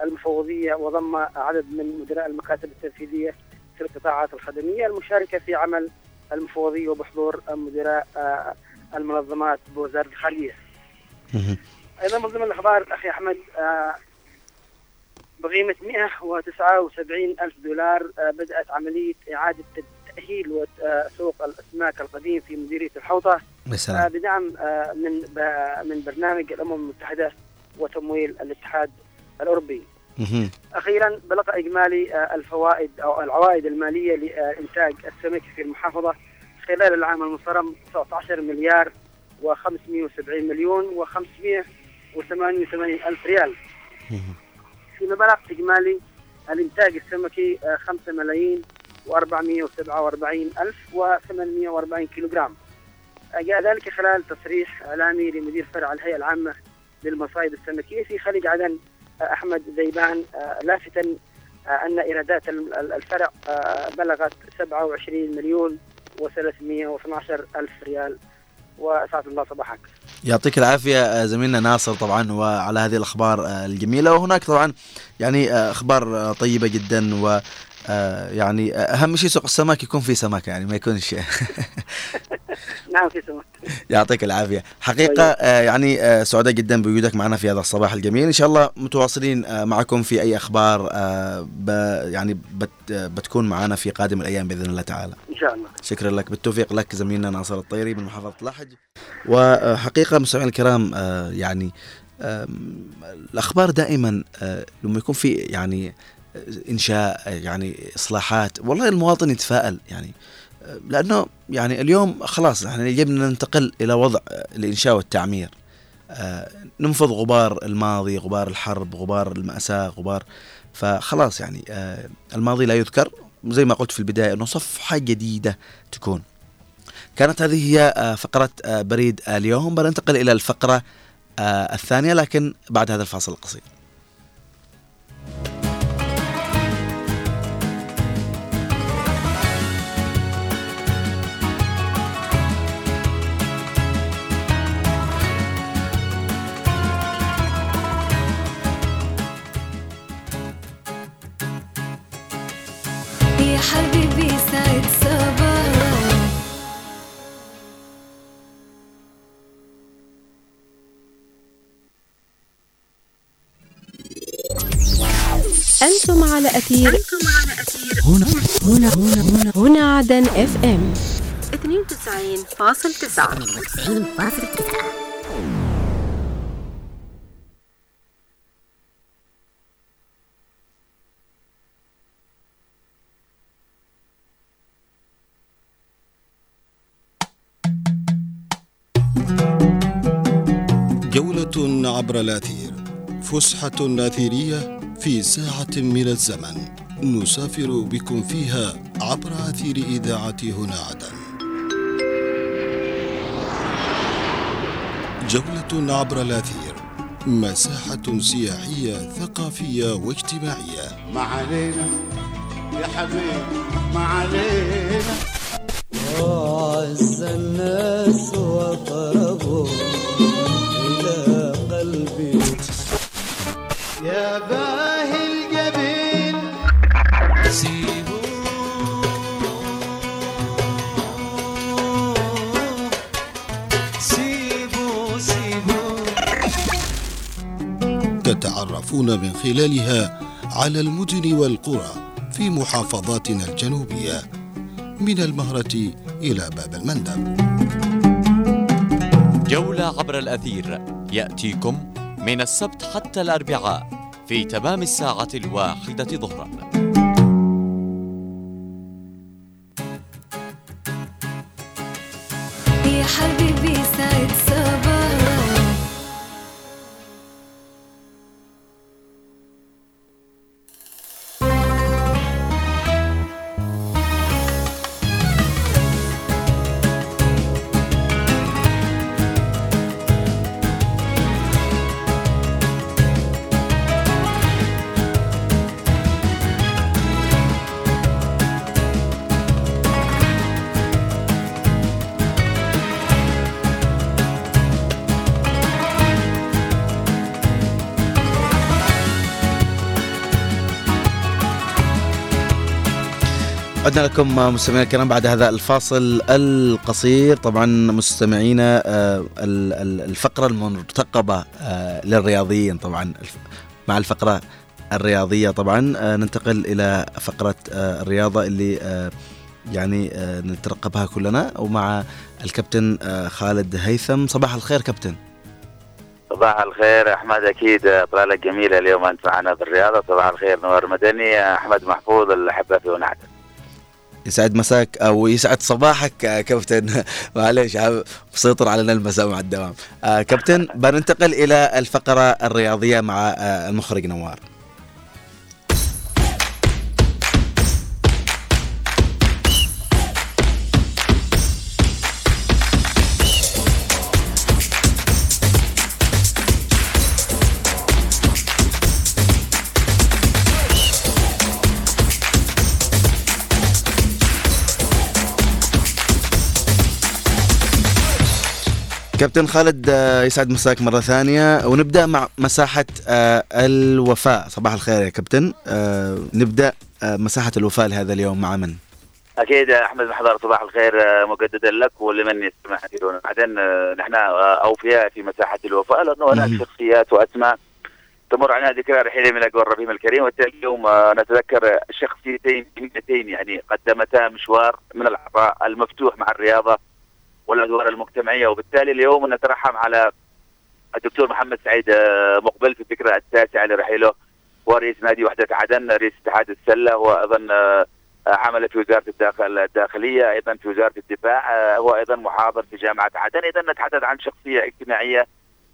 المفوضية وضم عدد من مدراء المكاتب التنفيذية في القطاعات الخدمية المشاركة في عمل المفوضية وبحضور مدراء آه، المنظمات بوزارة الخارجية. مهم. أيضا من ضمن الأخبار أخي أحمد آه، بقيمة 179 ألف دولار آه، بدأت عملية إعادة تاهيل وت- سوق الأسماك القديم في يا آه، سلام بدعم من من برنامج الأمم المتحدة وتمويل الاتحاد الأوروبي. أخيرا بلغ إجمالي آه، الفوائد أو العوائد المالية لإنتاج السمك في المحافظة خلال العام المنصرم 19 مليار و570 مليون و588 ألف ريال. فيما بلغ إجمالي الإنتاج السمكي آه، 5 ملايين و447 ألف و840 كيلوغرام. آه، جاء ذلك خلال تصريح إعلامي لمدير فرع الهيئة العامة للمصايد السمكية في خليج عدن آه، أحمد ذيبان آه، لافتا آه، أن إيرادات ال- ال- الفرع آه، بلغت 27 مليون و312 ألف ريال وأسعد الله صباحك. يعطيك العافية آه، زميلنا ناصر طبعا وعلى هذه الأخبار آه، الجميلة وهناك طبعا يعني أخبار آه، طيبة جدا و آه، يعني أهم شيء سوق السمك يكون فيه سمكة يعني ما يكونش <laughs> نعم في سمك. يعطيك العافية. حقيقة آه، يعني آه، سعداء جدا بوجودك معنا في هذا الصباح الجميل. إن شاء الله متواصلين آه، معكم في أي أخبار آه، ب- يعني بت آه، بتكون معنا في قادم الأيام بإذن الله تعالى. إن شاء الله. شكرا لك. بالتوفيق لك زميلنا ناصر الطيري من محافظة لحج. وحقيقة مستمعينا الكرام آه، يعني آم، الأخبار دائما آه، لما يكون في يعني آه، يعني إصلاحات. والله المواطن يتفائل يعني لأنه يعني اليوم خلاص يعني يجب أن ننتقل إلى وضع الإنشاء والتعمير. آه، ننفض غبار الماضي غبار الحرب غبار المأساة غبار فخلاص يعني آه، الماضي لا يذكر. زي ما قلت في البداية أنه صفحة جديدة تكون. كانت هذه هي آه، فقرة بريد اليوم. بننتقل إلى الفقرة الثانية لكن بعد هذا الفاصل القصير. أنتم على أثير هنا. هنا. هنا. هنا. هنا عدن إف إم. 92.9 جولة عبر الأثير. فسحة أثيرية في ساعة من الزمن. نسافر بكم فيها عبر أثير إذاعة هنا عدن. جولة عبر الأثير. مساحة سياحية ثقافية واجتماعية. ما علينا يا حبيبي ما علينا وأعز الناس وأقربهم إلى يا باهي الجبين تتعرفون من خلالها على المدن والقرى في محافظاتنا الجنوبية من المهرة إلى باب المندب. جولة عبر الأثير. يأتيكم من السبت حتى الأربعاء في تمام الساعة الواحدة ظهرا. يا حبيبي سعد صباح عدنا لكم مستمعينا الكرام بعد هذا الفاصل القصير. طبعا مستمعينا آه، ال- ال- الفقرة المرتقبة آه، للرياضيين طبعا مع الفقرة الرياضية طبعا. آه، ننتقل إلى فقرة الرياضة اللي يعني نترقبها كلنا. ومع الكابتن خالد هيثم. صباح الخير كابتن. صباح الخير أحمد. أكيد اطلالك جميلة اليوم أنت معنا بالرياضه صباح الخير نور مدني. أحمد محفوظ الأحبة في ونعت يسعد مساك أو يسعد صباحك آه، كابتن. <laughs> معليش مسيطر علينا المساء مع الدوام. آه، كابتن بننتقل إلى الفقرة الرياضية مع آه، المخرج نوار. كابتن خالد آه، يسعد مساك مرة ثانية. ونبدأ مع مساحة آه، الوفاء. صباح الخير يا كابتن. آه، نبدأ مساحة الوفاء لهذا اليوم مع من؟ أكيد يا أحمد محضر. صباح الخير مجددا لك ولمن يستمع بعدين نحن أوفياء في مساحة الوفاء لأنه هناك. شخصيات وأسماء تمر علينا. ذكرى رحيلة من اجواء الرحيم الكريم. وبالتالي اليوم نتذكر شخصيتين جميلتين يعني قدمتا مشوار من العطاء المفتوح مع الرياضة. والأدوار المجتمعية وبالتالي اليوم نترحم على الدكتور محمد سعيد آه، مقبل في الذكرى التاسعة لرحيله ورئيس نادي وحدة عدن رئيس اتحاد السلة وأيضا آه، عمل في وزارة الداخل الداخلية أيضا في وزارة الدفاع آه، هو أيضا محاضر في جامعة عدن. اذا نتحدث عن شخصية اجتماعية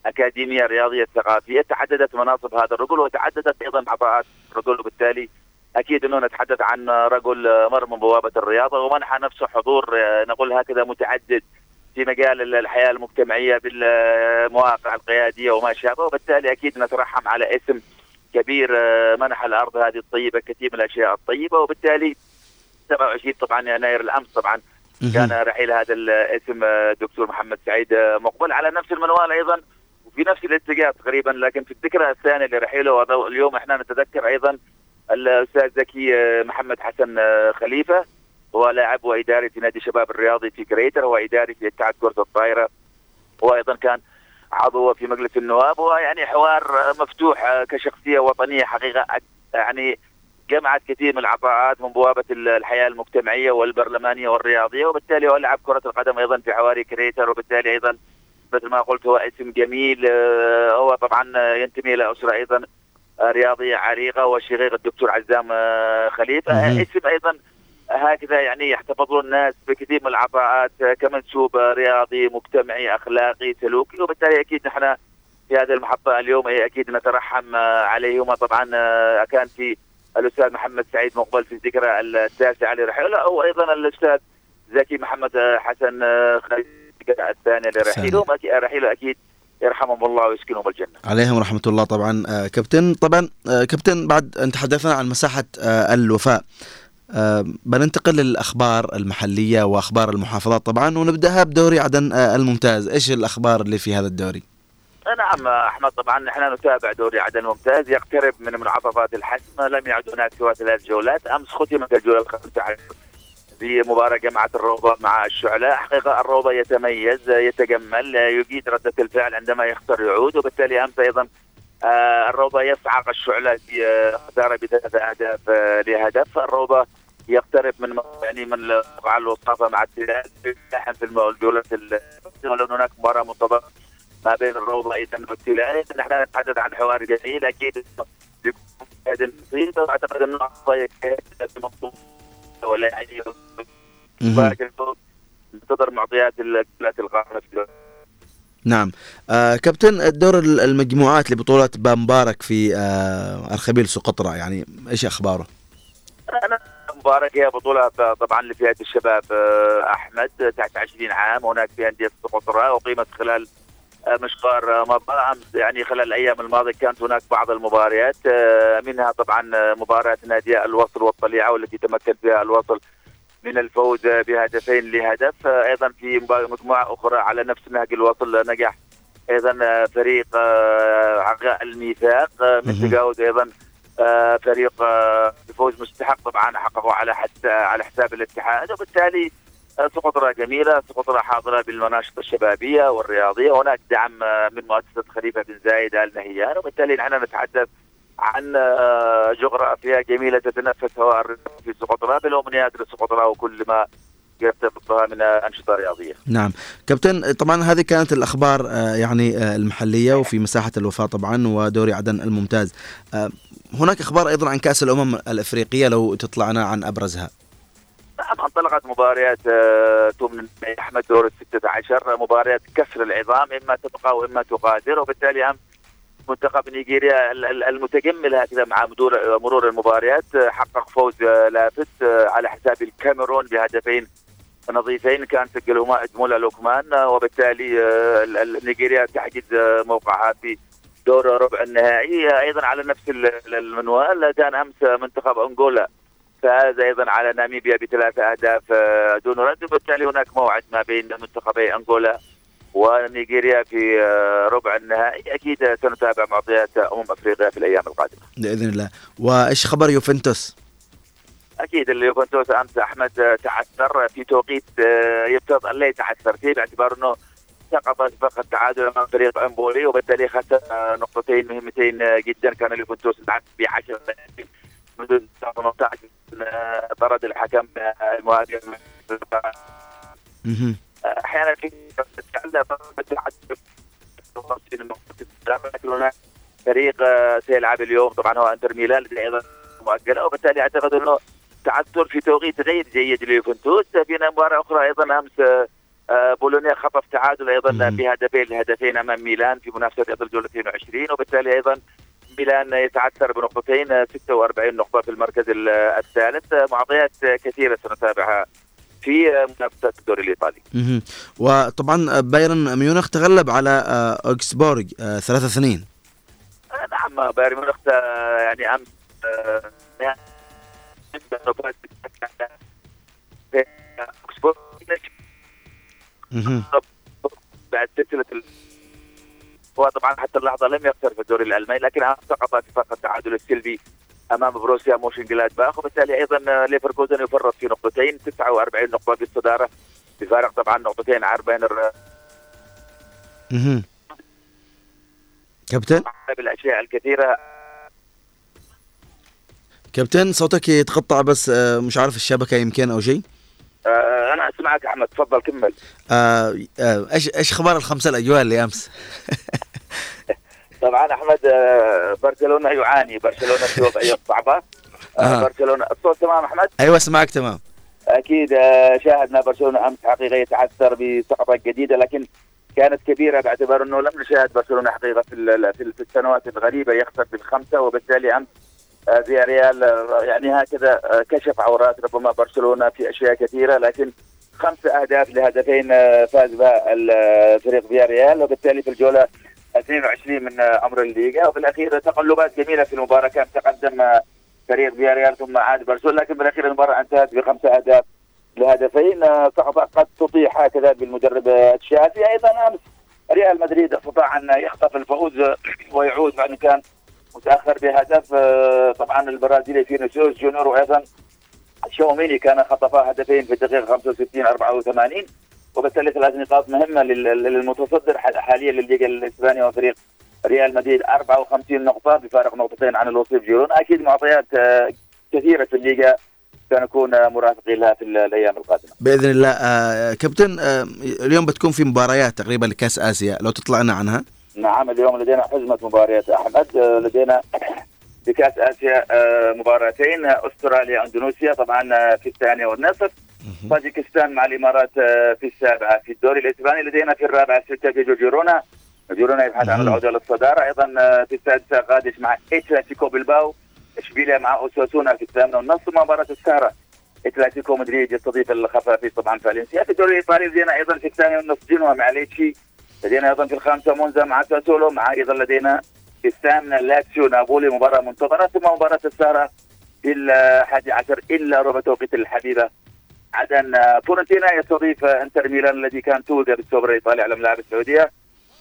أكاديمية رياضية ثقافية تعددت مناصب هذا الرجل وتعددت أيضا عطاءات الرجل وبالتالي أكيد إنه نتحدث عن رجل مر من بوابة الرياضه ومنح نفسه حضور آه، نقول هكذا متعدد في مجال الحياة المجتمعية بالمواقع القيادية وما شابه وبالتالي أكيد نترحم على اسم كبير آه، منح الأرض هذه الطيبة كثير من الأشياء الطيبة وبالتالي 27 طبعا يناير الأمس طبعا كان رحيل هذا الاسم آه، الدكتور محمد سعيد مقبل على نفس المنوال أيضا وفي نفس الاتجاه تقريبا لكن في الذكرى الثانية لرحيله اليوم إحنا نتذكر أيضا الأستاذ زكي آه، محمد حسن آه، خليفة هو لاعب وإداري في نادي شباب الرياضي في كريتر هو إداري في اتحاد كرة الطائره هو أيضا كان عضو في مجلس النواب ويعني حوار آه، مفتوح كشخصية وطنية حقيقة يعني جمعت كثير من العطاءات من بوابة ال- الحياة المجتمعية والبرلمانية والرياضية وبالتالي هو لعب كرة القدم أيضا في حواري كريتر وبالتالي أيضا مثل ما قلت هو اسم جميل هو طبعا ينتمي إلى أسرة أيضا رياضية عريقة وشقيق الدكتور عزام آه، خليفه. آه، اسم أيضا هكذا يعني يحتفظون الناس بكثير من العطاءات آه، كمنسوب رياضي مجتمعي أخلاقي سلوكي. وبالتالي أكيد نحن في هذه المحطة اليوم إيه، أكيد نترحم عليهما. طبعا كان في الأستاذ محمد سعيد مقبل في الذكرى التاسعه لرحيله. وأيضا الأستاذ زكي محمد حسن الذكرى الثانية لرحيلهم أكيد رحيله أكيد يرحمهم الله ويسكنهم الجنة. عليهم رحمة الله طبعا. آه، كابتن طبعا آه، كابتن بعد أن تحدثنا عن مساحة آه، الوفاء. بننتقل للأخبار المحلية وأخبار المحافظات طبعا ونبدأها بدوري عدن الممتاز. إيش الأخبار اللي في هذا الدوري؟ نعم أحمد طبعا نحن نتابع دوري عدن الممتاز يقترب من منعطفات الحسم لم يعد هناك سوى ثلاث جولات. أمس ختمت الجولة الخامسة عشر بمباراه جامعه الروضة مع الشعلاء حقيقه الروضة يتميز يتجمل يجيد ردة الفعل عندما يخسر يعود وبالتالي امس أيضا آه، الروضة يصعق الشعلاء في آه، خسارة بثلاث أهداف آه، لهدف. الروضة يقترب من يعني من الوقعه الوسطى مع التلال في الجوله ال- لأن هناك مباراة منتظرة ما بين الروضة أيضا والتلال نحن نتحدث عن حوار جميل أكيد بيكون النصيب واعتقد انه منظومه ولا ولكن ننتظر معطيات في الدوري. نعم آه كابتن الدور ال- المجموعات لبطولة بامبارك في آه أرخبيل سقطرى يعني إيش أخباره؟ أنا مبارك هي بطولة طبعا لفئة الشباب آه، أحمد تحت 20 عام هناك في أندية سقطرى اقيمت خلال مشوار مضى امس يعني خلال الأيام الماضية كانت هناك بعض المباريات منها طبعا مباراة نادي الوصل والطليعة والتي تمكن فيها الوصل من الفوز بهدفين لهدف. أيضا في مبا- مجموعة أخرى على نفس نهج الوصل نجح أيضا فريق آه، عقاء الميثاق. آه، من. تجاوز أيضا آه، فريق بفوز مستحق طبعا حققه على حتى على حساب الاتحاد. وبالتالي آه، سقطرة جميلة سقطرة حاضرة بالمناشط الشبابية والرياضية. هناك دعم آه، من مؤسسة خليفة بن زايد آل نهيان وبالتالي نحن نتحدث عن آه، جغرافيا جميلة تتنفس هواء في سقطرة بالأمنيات لسقطرة وكل ما يرتبطها من أنشطة رياضية. نعم. كابتن طبعا هذه كانت الأخبار آه، يعني آه، المحلية وفي مساحة الوفاة طبعا ودوري عدن الممتاز. آه، هناك أخبار أيضا عن كأس الأمم الأفريقية لو تطلعنا عن أبرزها. نعم انطلقت مباريات آه، تمن أحمد دور الستة عشر مباريات كسر العظام إما تبقى وإما تغادر وبالتالي أمس منتخب نيجيريا ال- ال- المتجمل هكذا مع مرور المباريات آه، حقق فوز آه، لافت على حساب الكاميرون بهدفين نظيفين كان سجلهما ادمولا لوكمان وبالتالي ال- ال- نيجيريا تحجز موقعها في دور ربع النهائي. أيضا على نفس ال- المنوال كان أمس منتخب أنغولا فاز أيضا على ناميبيا بثلاث أهداف آه، دون رد. وبالتالي هناك موعد ما بين منتخبي أنغولا ونيجيريا في آه، ربع النهائي. أكيد سنتابع معطيات أمم أفريقيا في الأيام القادمة. بإذن الله. وإيش خبر يوفنتوس؟ أكيد اليوفنتوس أمس أحمد آه، تعثر في توقيت يفترض أن لا يتعثر فيه باعتبار أنه سقط اتفاق التعادل أمام فريق أمبولي وبالتالي خسر نقطتين مهمتين جدا. كان اليوفنتوس يلعب ب 10 حدود 18 آه، طرد الحكم المهاجم. أحيانا في لكن هناك فريق سيلعب اليوم. طبعا هو إنتر ميلان الذي أيضا مؤجله وبالتالي أعتقد إنه تعثر في توقيت غير جيد ليوفنتوس. في مباراه أخرى أيضا أمس آه، بولونيا خطف تعادل أيضا بهدفين لهدفين أمام ميلان في منافسة أيضا الجوله 22 وبالتالي أيضا ميلان يتعثر بنقطتين آه، 46 نقطة في المركز ال- الثالث معطيات كثيرة سنتابعها في منافسة الدوري الإيطالي. وطبعا بايرن ميونخ تغلب على آه، أوكسبورغ آه، 3-2 آه، نعم بايرن ميونخ يعني امس مهم. بعد سلسلة ال... هو طبعا حتى اللحظة لم يخسر في الدوري الألماني لكن سقط في فخ التعادل السلبي أمام بوروسيا مونشنغلادباخ وبالتالي أيضا ليفركوزن يفرط في نقطتين 49 نقطة في الصدارة بفارق طبعا نقطتين عن بايرن مهم. كابتن بالاشياء الكثيرة كابتن صوتك يتقطع بس آه، مش عارف الشبكة يمكن أو شيء آه، أنا أسمعك أحمد تفضل كمل آه، آه، إيش إيش أخبار الخمسة الأجوال اللي أمس؟ <laughs> طبعا أحمد آه، برشلونة يعاني برشلونة في وضعية <laughs> صعبة. آه، آه. برشلونة الصوت تمام أحمد؟ أيوه اسمعك تمام. أكيد آه، شاهدنا برشلونة أمس حقيقة يتعثر بسقطه جديدة لكن كانت كبيرة باعتبار إنه لم نشاهد برشلونة حقيقة في في السنوات القريبة يخسر بالخمسة وبالتالي أمس فياريال يعني هكذا كشف عورات ربما برشلونة في أشياء كثيرة لكن خمس أهداف لهدفين فاز بها ال- فريق فياريال وبالتالي في الجولة 22 من آه، عمر الليغا. وفي الأخير تقلبات جميلة في المباراة. كان تقدم آه، فريق فياريال ثم عاد برشلونة. لكن بالاخير المباراة انتهت بخمس أهداف لهدفين. آه، سقطة قد تطيح هكذا بالمدرب آه، تشافي. أيضا أمس ريال مدريد استطاع أن يخطف الفوز آه، ويعود بعد كان متأخر بهدف. آه، طبعا البرازيلي فينيسيوس جونيور. وأيضا تشواميني كان خطف هدفين في الدقيقه 65 84 وبالتالي ثلاث نقاط مهمة لل- للمتصدر حاليا للليغا الاسبانيه وفريق ريال مدريد. 54 نقطة بفارق نقطتين عن الوصيف جيرونا. أكيد معطيات آه، كثيرة في الليغا سنكون آه، مرافقين لها في ال- الأيام القادمة. بإذن الله آه، كابتن آه، اليوم بتكون في مباريات تقريبا لكأس آسيا. لو تطلعنا عنها. نعم اليوم لدينا حزمة مباريات أحمد آه، لدينا في كأس آسيا آه، مباراتين آه، أستراليا أندونيسيا طبعا آه، في الثانية والنصف. طاجيكستان مع الإمارات آه، في السابعة. في الدوري الإسباني لدينا في الرابعة ستة في جيرونا. جيرونا يبحث عن العودة للصدارة. أيضا آه، في السادسة قادش مع إتلاتيكو بالباو إشبيليا مع أوساسونا في الثامنة والنصف. مباراة السهرة. اتلتيكو مدريد يستضيف الخفافيش طبعا فالنسيا. في الدوري الإيطالي لدينا أيضا في الثانية والنصف جنوا مع ليتشي. لدينا أيضا في الخامسة مونزا مع ساسولو. مع أيضا لدينا الثامنه لاتسيو نابولي مباراة منتظرة ثم مباراة السهره في الحادي عشر إلا ربع توقيت الحبيبة. عدن فيورنتينا يستضيف إنتر ميلان الذي كان توج بالسوبر الإيطالي على ملاعب السعودية.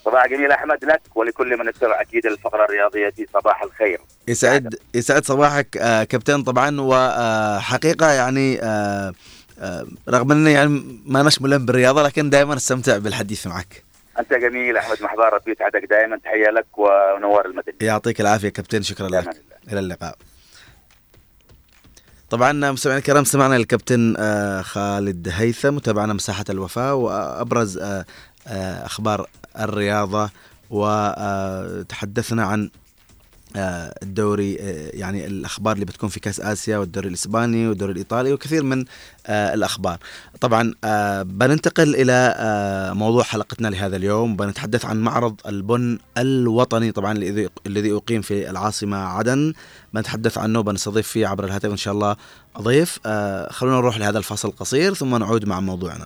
صباح جميل أحمد لك ولكل من يتبع أكيد الفقرة الرياضية صباح الخير. يسعد يسعد صباحك آه كابتن طبعا وحقيقه يعني آه آه رغم إني يعني ما نش ملم بالرياضة لكن دائما استمتع بالحديث معك. أنت جميل أحمد محبار ربي يسعدك دائما تحية لك ونوار المدني. يعطيك العافية كابتن شكرا لك. إلى اللقاء. طبعا مستمعينا الكرام سمعنا الكابتن آه، خالد هيثم متابعنا مساحة الوفاء وأبرز آه، آه، أخبار الرياضة وتحدثنا عن الدوري آه، يعني الأخبار اللي بتكون في كأس آسيا والدوري الإسباني والدوري الإيطالي وكثير من آه، الأخبار. طبعا بننتقل إلى موضوع حلقتنا لهذا اليوم بنتحدث عن معرض البن الوطني طبعا الذي أقيم في العاصمة عدن بنتحدث عنه بنستضيف فيه عبر الهاتف إن شاء الله ضيف خلونا نروح لهذا الفاصل القصير ثم نعود مع موضوعنا.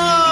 وأنا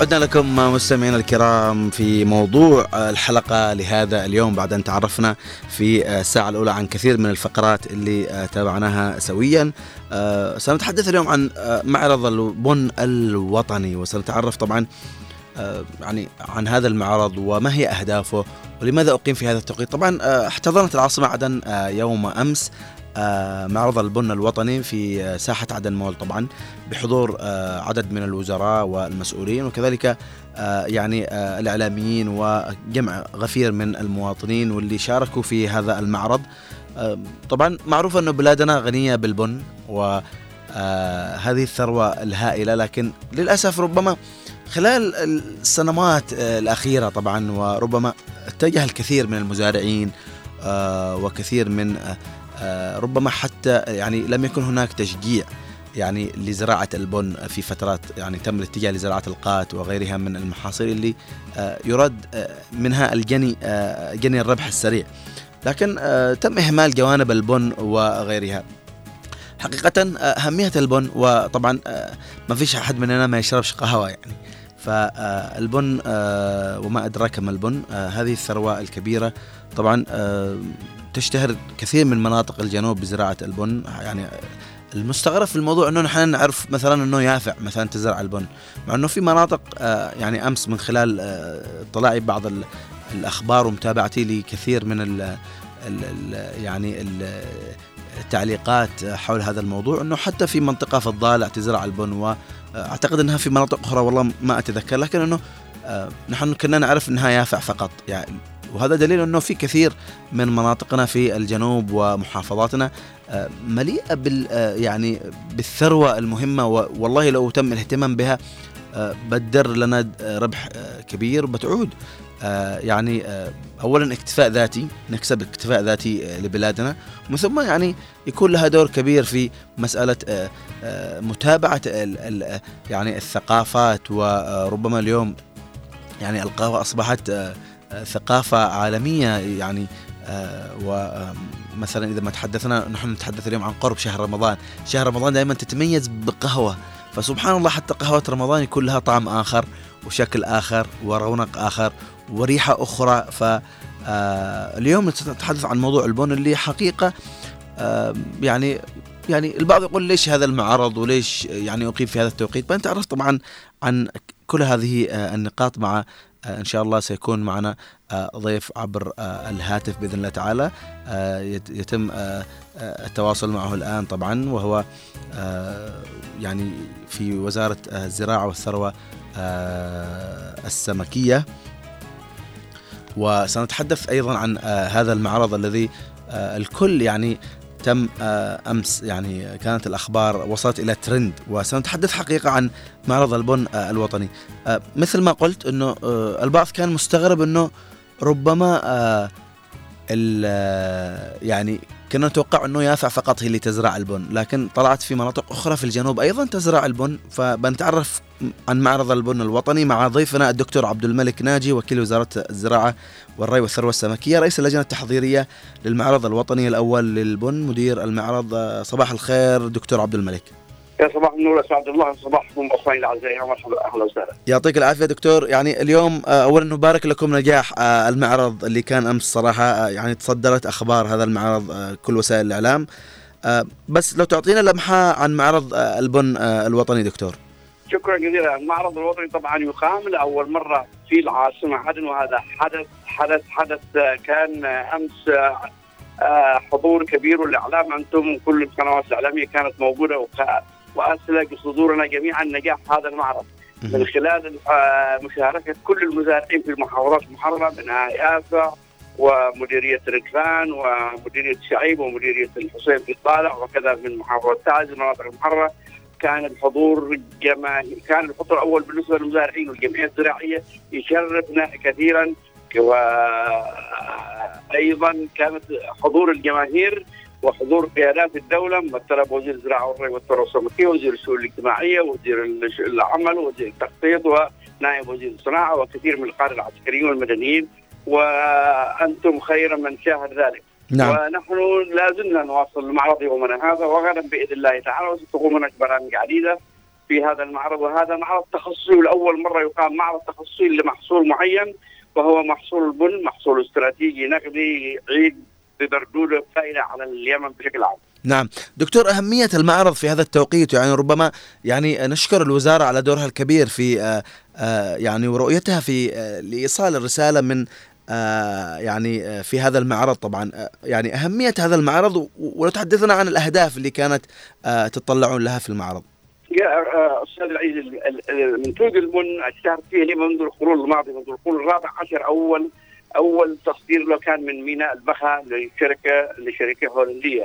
عدنا لكم مستمعينا الكرام في موضوع الحلقة لهذا اليوم بعد أن تعرفنا في الساعة الأولى عن كثير من الفقرات اللي تابعناها سويا. آه، سنتحدث اليوم عن آه، معرض البن الوطني وسنتعرف طبعا آه، يعني عن هذا المعرض وما هي أهدافه ولماذا أقيم في هذا التوقيت. طبعا احتضنت العاصمة عدن يوم آه، معرض البن الوطني في آه، ساحة عدن مول طبعا بحضور آه، عدد من الوزراء والمسؤولين وكذلك آه، يعني آه، الإعلاميين وجمع غفير من المواطنين واللي شاركوا في هذا المعرض. آه، طبعا معروف أنه بلادنا غنية بالبن و آه، هذه الثروة الهائلة لكن للأسف ربما خلال السنوات آه، الأخيرة طبعا وربما اتجه الكثير من المزارعين آه، وكثير من آه، آه، ربما حتى يعني لم يكن هناك تشجيع يعني لزراعة البن في فترات يعني تم الاتجاه لزراعة القات وغيرها من المحاصيل اللي آه، يراد آه، منها الجني آه، جني الربح السريع. لكن آه، تم إهمال جوانب البن وغيرها. حقيقة آه، أهمية البن وطبعا آه، ما فيش أحد مننا ما يشربش قهوة يعني. فالبن وما أدراك ما البن آه، هذه الثروة الكبيرة. طبعا آه، تشتهر كثير من مناطق الجنوب بزراعة البن. يعني المستغرب في الموضوع إنه نحن نعرف مثلا إنه يافع مثلا تزرع البن. مع إنه في مناطق آه، يعني أمس من خلال آه، اطلاعي بعض ال- الأخبار ومتابعتي لكثير من ال ال ال يعني ال التعليقات حول هذا الموضوع إنه حتى في منطقة في الضالع تزرع البن واعتقد إنها في مناطق أخرى والله ما أتذكر. لكن إنه آه، نحن كنا نعرف إنها يافع فقط. يعني وهذا دليل إنه في كثير من مناطقنا في الجنوب ومحافظاتنا آه، مليئة بال آه، يعني بالثروة المهمة والله لو تم الاهتمام بها آه، بتدر لنا ربح كبير بتعود يعني اولا اكتفاء ذاتي نكسب اكتفاء ذاتي لبلادنا. ومن ثم يعني يكون لها دور كبير في مسألة متابعة يعني الثقافات وربما اليوم يعني القهوه أصبحت ثقافة عالمية يعني آه، ومثلا إذا ما تحدثنا نحن نتحدث اليوم عن قرب شهر رمضان. شهر رمضان دائما تتميز بقهوة. فسبحان الله حتى قهوه رمضان يكون لها طعم آخر وشكل آخر ورونق آخر وريحة أخرى. ف آه، اليوم نتحدث عن موضوع البن اللي حقيقة آه، يعني يعني البعض يقول ليش هذا المعرض وليش يعني أقيم في هذا التوقيت؟ فانت عرفت طبعا عن كل هذه آه، النقاط مع آه، إن شاء الله سيكون معنا آه، ضيف عبر الهاتف بإذن الله تعالى. يت- يتم التواصل معه الآن طبعا وهو يعني في وزارة الزراعة والثروة السمكية. وسنتحدث أيضا عن هذا المعرض الذي الكل يعني تم آه، أمس يعني كانت الأخبار وصلت إلى ترند وسنتحدث حقيقة عن معرض البن آه، الوطني. آه، مثل ما قلت إنه البعض كان مستغرب إنه ربما يعني كنا نتوقع إنه يافع فقط هي اللي تزرع البن لكن طلعت في مناطق أخرى في الجنوب أيضا تزرع البن فبنتعرف عن معرض البن الوطني مع ضيفنا الدكتور عبد الملك ناجي وكيل وزارة الزراعة والري والثروة السمكية رئيس اللجنة التحضيرية للمعرض الوطني الأول للبن مدير المعرض صباح الخير دكتور عبد الملك. يا صباح النور أسعد الله صباحكم اخواني الأعزاء يا مرحبا أهلا وسهلا. يعطيك العافية دكتور. يعني اليوم آه، اولا نبارك لكم نجاح آه، المعرض اللي كان أمس صراحة آه، يعني تصدرت أخبار هذا المعرض كل وسائل الإعلام. بس لو تعطينا لمحة عن معرض البن الوطني دكتور. شكرا جزيلا. المعرض الوطني طبعا يقام لأول مرة في العاصمة. عدن وهذا حدث حدث حدث كان أمس حضور كبير والاعلام أنتم كل القنوات الإعلامية كانت موجودة وأسلق صدورنا جميعا نجاح هذا المعرض. من خلال آه، مشاركة كل المزارعين في المحافظات المحرره منها يافا ومديرية ركلان ومديرية شعيب ومديرية الحسين في طالع وكذا من محافظة تعز المناطق المحرره كان الحضور جماهير كان الحضور الأول بالنسبة للمزارعين والجمعية الزراعية يشرفنا كثيرا. وأيضا كانت حضور الجماهير وحضور قيادات الدولة ممثله بوزير الزراعة والري والثروه السمكيه وزير الشؤون الاجتماعية وزير العمل وزير التخطيط ونائب وزير الصناعة وكثير من القادة العسكريين والمدنيين وأنتم خير من شاهد ذلك. نعم. ونحن لا زلنا نواصل المعرض يومنا هذا وغدا بإذن الله تعالى وستقوم هناك برامج عديدة في هذا المعرض وهذا معرض تخصصي لاول مرة يقام معرض تخصصي لمحصول معين وهو محصول البن محصول استراتيجي نقدي عيد ببردوده فائده على اليمن بشكل عام. نعم. دكتور أهمية المعرض في هذا التوقيت يعني ربما يعني نشكر الوزارة على دورها الكبير في آه، آه، يعني ورؤيتها في آه، لإيصال الرسالة من يعني في هذا المعرض طبعا. يعني أهمية هذا المعرض ولو تحدثنا عن الأهداف اللي كانت تطلعون لها في المعرض. يا أستاذ العزيز ال- ال- ال- منتوج البن اشتهرت فيه منذ القرون الماضيه منذ القرون الرابع عشر أول أول تصدير له كان من ميناء البخا لشركه لشركة هولندية.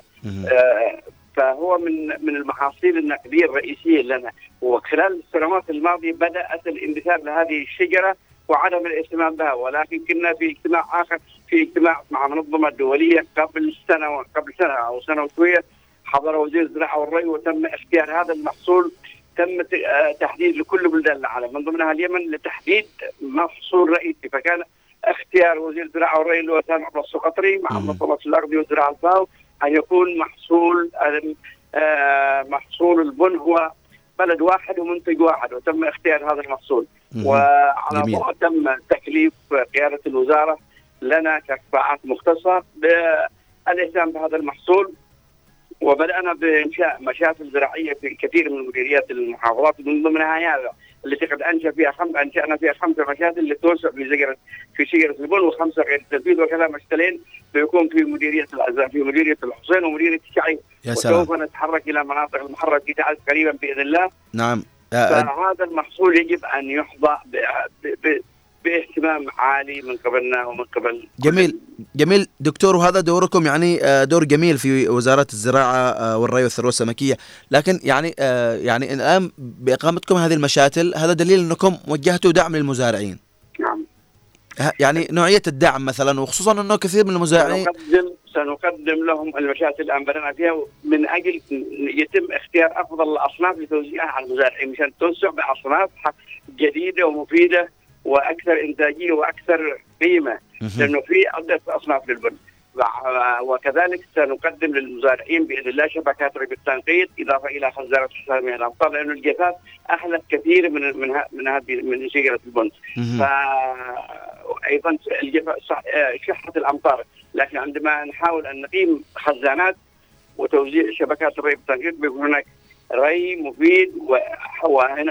آه، فهو من من المحاصيل النقدية الرئيسية لنا. وخلال السنوات الماضية بدأت الاندثار لهذه الشجرة وعدم الاهتمام بها. ولكن كنا في اجتماع آخر في اجتماع مع منظمة دولية قبل سنة قبل سنة أو سنة وشوية. حضر وزير الزراعة والري وتم اختيار هذا المحصول. تم آه، تحديد لكل بلدان العالم من ضمنها اليمن لتحديد محصول رئيسي. فكان اختيار وزير الزراعة والري سامح عبد السقطري مع منظمه الاغذيه والزراعة الفاو أن يكون محصول آه، محصول البن هو بلد واحد ومنتج واحد وتم اختيار هذا المحصول. وعلى جميل. ضوء تم تكليف قيادة الوزارة لنا كقطاعات مختصة بالاهتمام بهذا المحصول وبدأنا بإنشاء مشافل زراعية في كثير من مديريات المحافظات من ضمنها هذا التي قد انشا فيها خم... انشانا فيها خمسة مشاتل للتوسع في شجره في شجره البن وخمسة غير التنفيذ وكذا مشتلين بيكون في مديرية العزاء في مديرية الحسين ومديرية الشعيب يا سلام. وسوف نتحرك إلى مناطق المحرر في تعز قريبا بإذن الله. نعم. فهذا المحصول يجب أن يحظى ب... ب... ب... باهتمام عالي من قبلنا ومن قبل جميل. جميل. دكتور وهذا دوركم يعني آه، دور جميل في وزارة الزراعة آه، والري والثروة السمكية. لكن يعني آه، يعني الآن بإقامتكم هذه المشاتل هذا دليل أنكم وجهتوا دعم للمزارعين. نعم. يعني نوعية الدعم مثلا وخصوصا أنه كثير من المزارعين سنقدم سنقدم لهم المشاتل الآن بدانا فيها من أجل يتم اختيار أفضل الأصناف لتوزيعها على المزارعين مشان توسع بأصناف ح- جديدة ومفيدة وأكثر إنتاجية وأكثر قيمة. لأنه في عدة أصناف للبن. وكذلك سنقدم للمزارعين بإذن الله شبكات ري بالتنقيط إضافة إلى خزانات حساميه الأمطار لأنه الجفاف اهلك كثير من من من هذه من شجره البن. فايضا الجفاف آه، شحة الأمطار. لكن عندما نحاول أن نقيم خزانات وتوزيع شبكات الري بالتنقيط بيكون هناك ري مفيد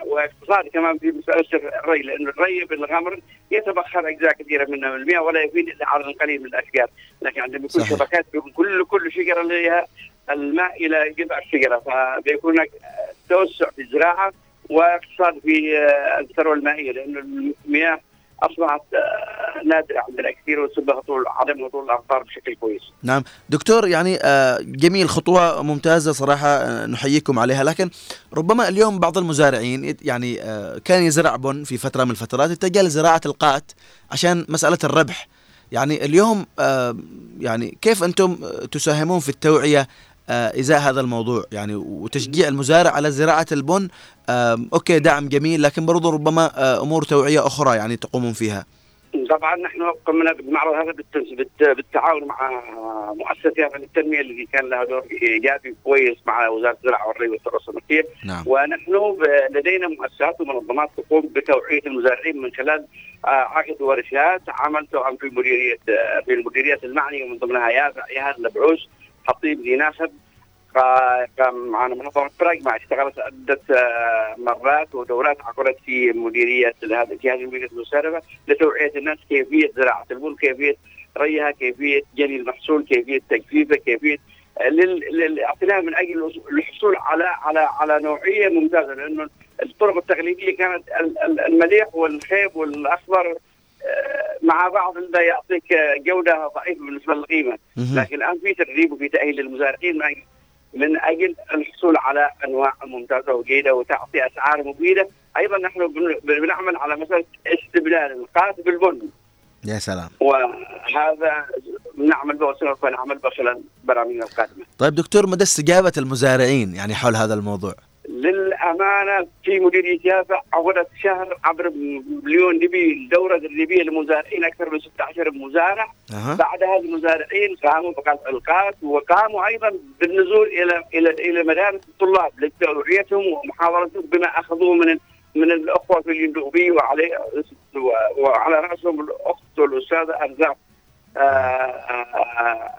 واقتصادي كمان في مساله الري لأنه الري بالغمر يتبخر أجزاء كثيرة منها من المياه ولا يفيد إلا عدد قليل من الأشجار لكن عندما يكون. شبكات بيكون كل كل شجرة لها الماء إلى جذع الشجرة فبيكون هناك توسع في الزراعة واقتصاد في آه، الثروة المائية لأنه المياه أصبحت آه، نادرة عندنا كثير وسبب هطول عدم هطول الأمطار بشكل كويس. نعم. دكتور يعني آه، جميل خطوة ممتازة صراحة آه، نحييكم عليها. لكن ربما اليوم بعض المزارعين يعني كان يزرع بن في فترة من الفترات اتجه لزراعة القات عشان مسألة الربح. يعني اليوم يعني كيف أنتم آه، تساهمون في التوعية آه، إزاء هذا الموضوع. يعني وتشجيع المزارع على زراعة البن آه، أوكي دعم جميل لكن برضو ربما آه، أمور توعية أخرى يعني تقومون فيها. طبعا نحن قمنا بالمعرض هذا بالتعاون مع مؤسسة التنميه التي كان لها دور ايجابي كويس مع وزارة الزراعة والري والثروه السمكيه نعم. ونحن لدينا مؤسسات ومنظمات تقوم بتوعية المزارعين من خلال آه، عقد ورشات عملت عن في مديرية آه، في المديريات المعنيه من ضمنها يافع يهاد البعوث حطيب كان معنا منظمه براغما اشتغلت عدة آه، مرات ودورات عقدت في مديرية هذا في هذه المديريه المساربه لتوعية الناس كيفية زراعة البن كيفية ريها كيفية جني المحصول كيفية تجفيفه كيفية لل- للاعتناء من أجل الحصول على على على نوعية ممتازة لأنه الطرق التقليدية كانت ال- ال- المليح والخيب والأخضر آه، مع بعض لا يعطيك جودة ضعيفة بالنسبة للقيمة. لكن الآن في تدريب وفي تأهيل للمزارعين من أجل الحصول على أنواع ممتازة وجيدة وتعطي أسعار مفيدة أيضا نحن بن- بنعمل على مسألة استبدال القات بالبن. يا سلام. وهذا نعمل به وسوف نعمل به خلال برامجنا القادمة. طيب دكتور مدى استجابة المزارعين يعني حول هذا الموضوع؟ للأمانة في مديريه يافع عقدت شهر عبر مليون دبي الدوره التدريبيه للمزارعين أكثر من 16 مزارع أها. بعد هذا المزارعين قاموا بقطع القات وقاموا أيضا بالنزول إلى إلى إلى مدارس الطلاب لتوعيتهم ومحاورتهم بما أخذوه من من الأخوة في اليندوبي وعلي وعلى رأسهم الأخت والاستاذه أرزاق آه، آه، آه،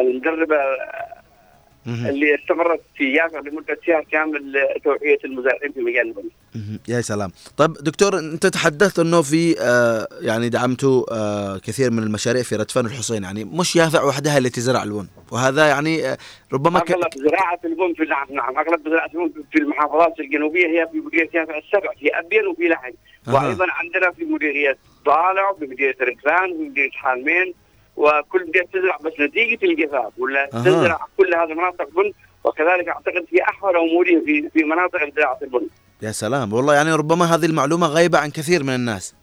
المدربة. اللي استمرت في يافع لمدة شهر كامل توعية المزارعين في مجال البن. مهم. يا سلام طيب دكتور انت تحدثت انه في آه يعني دعمتوا آه كثير من المشاريع في ردفان والحسين يعني مش يافع وحدها اللي تزرع البن وهذا يعني آه ربما ك... أغلب زراعة البن في نعم نعم أغلب زراعة البن في المحافظات الجنوبية هي في مديرية يافع السبع في ابين وفي لحج أها. وأيضا عندنا في مديرية ضالع وفي مديرية ركلان وفي مديرية حالمين وكل مديريه تزرع بس نتيجة الجفاف ولا أها. تزرع كل هذه المناطق بن وكذلك أعتقد في احوال امورهم في في مناطق زراعة البن. يا سلام والله يعني ربما هذه المعلومة غايبة عن كثير من الناس.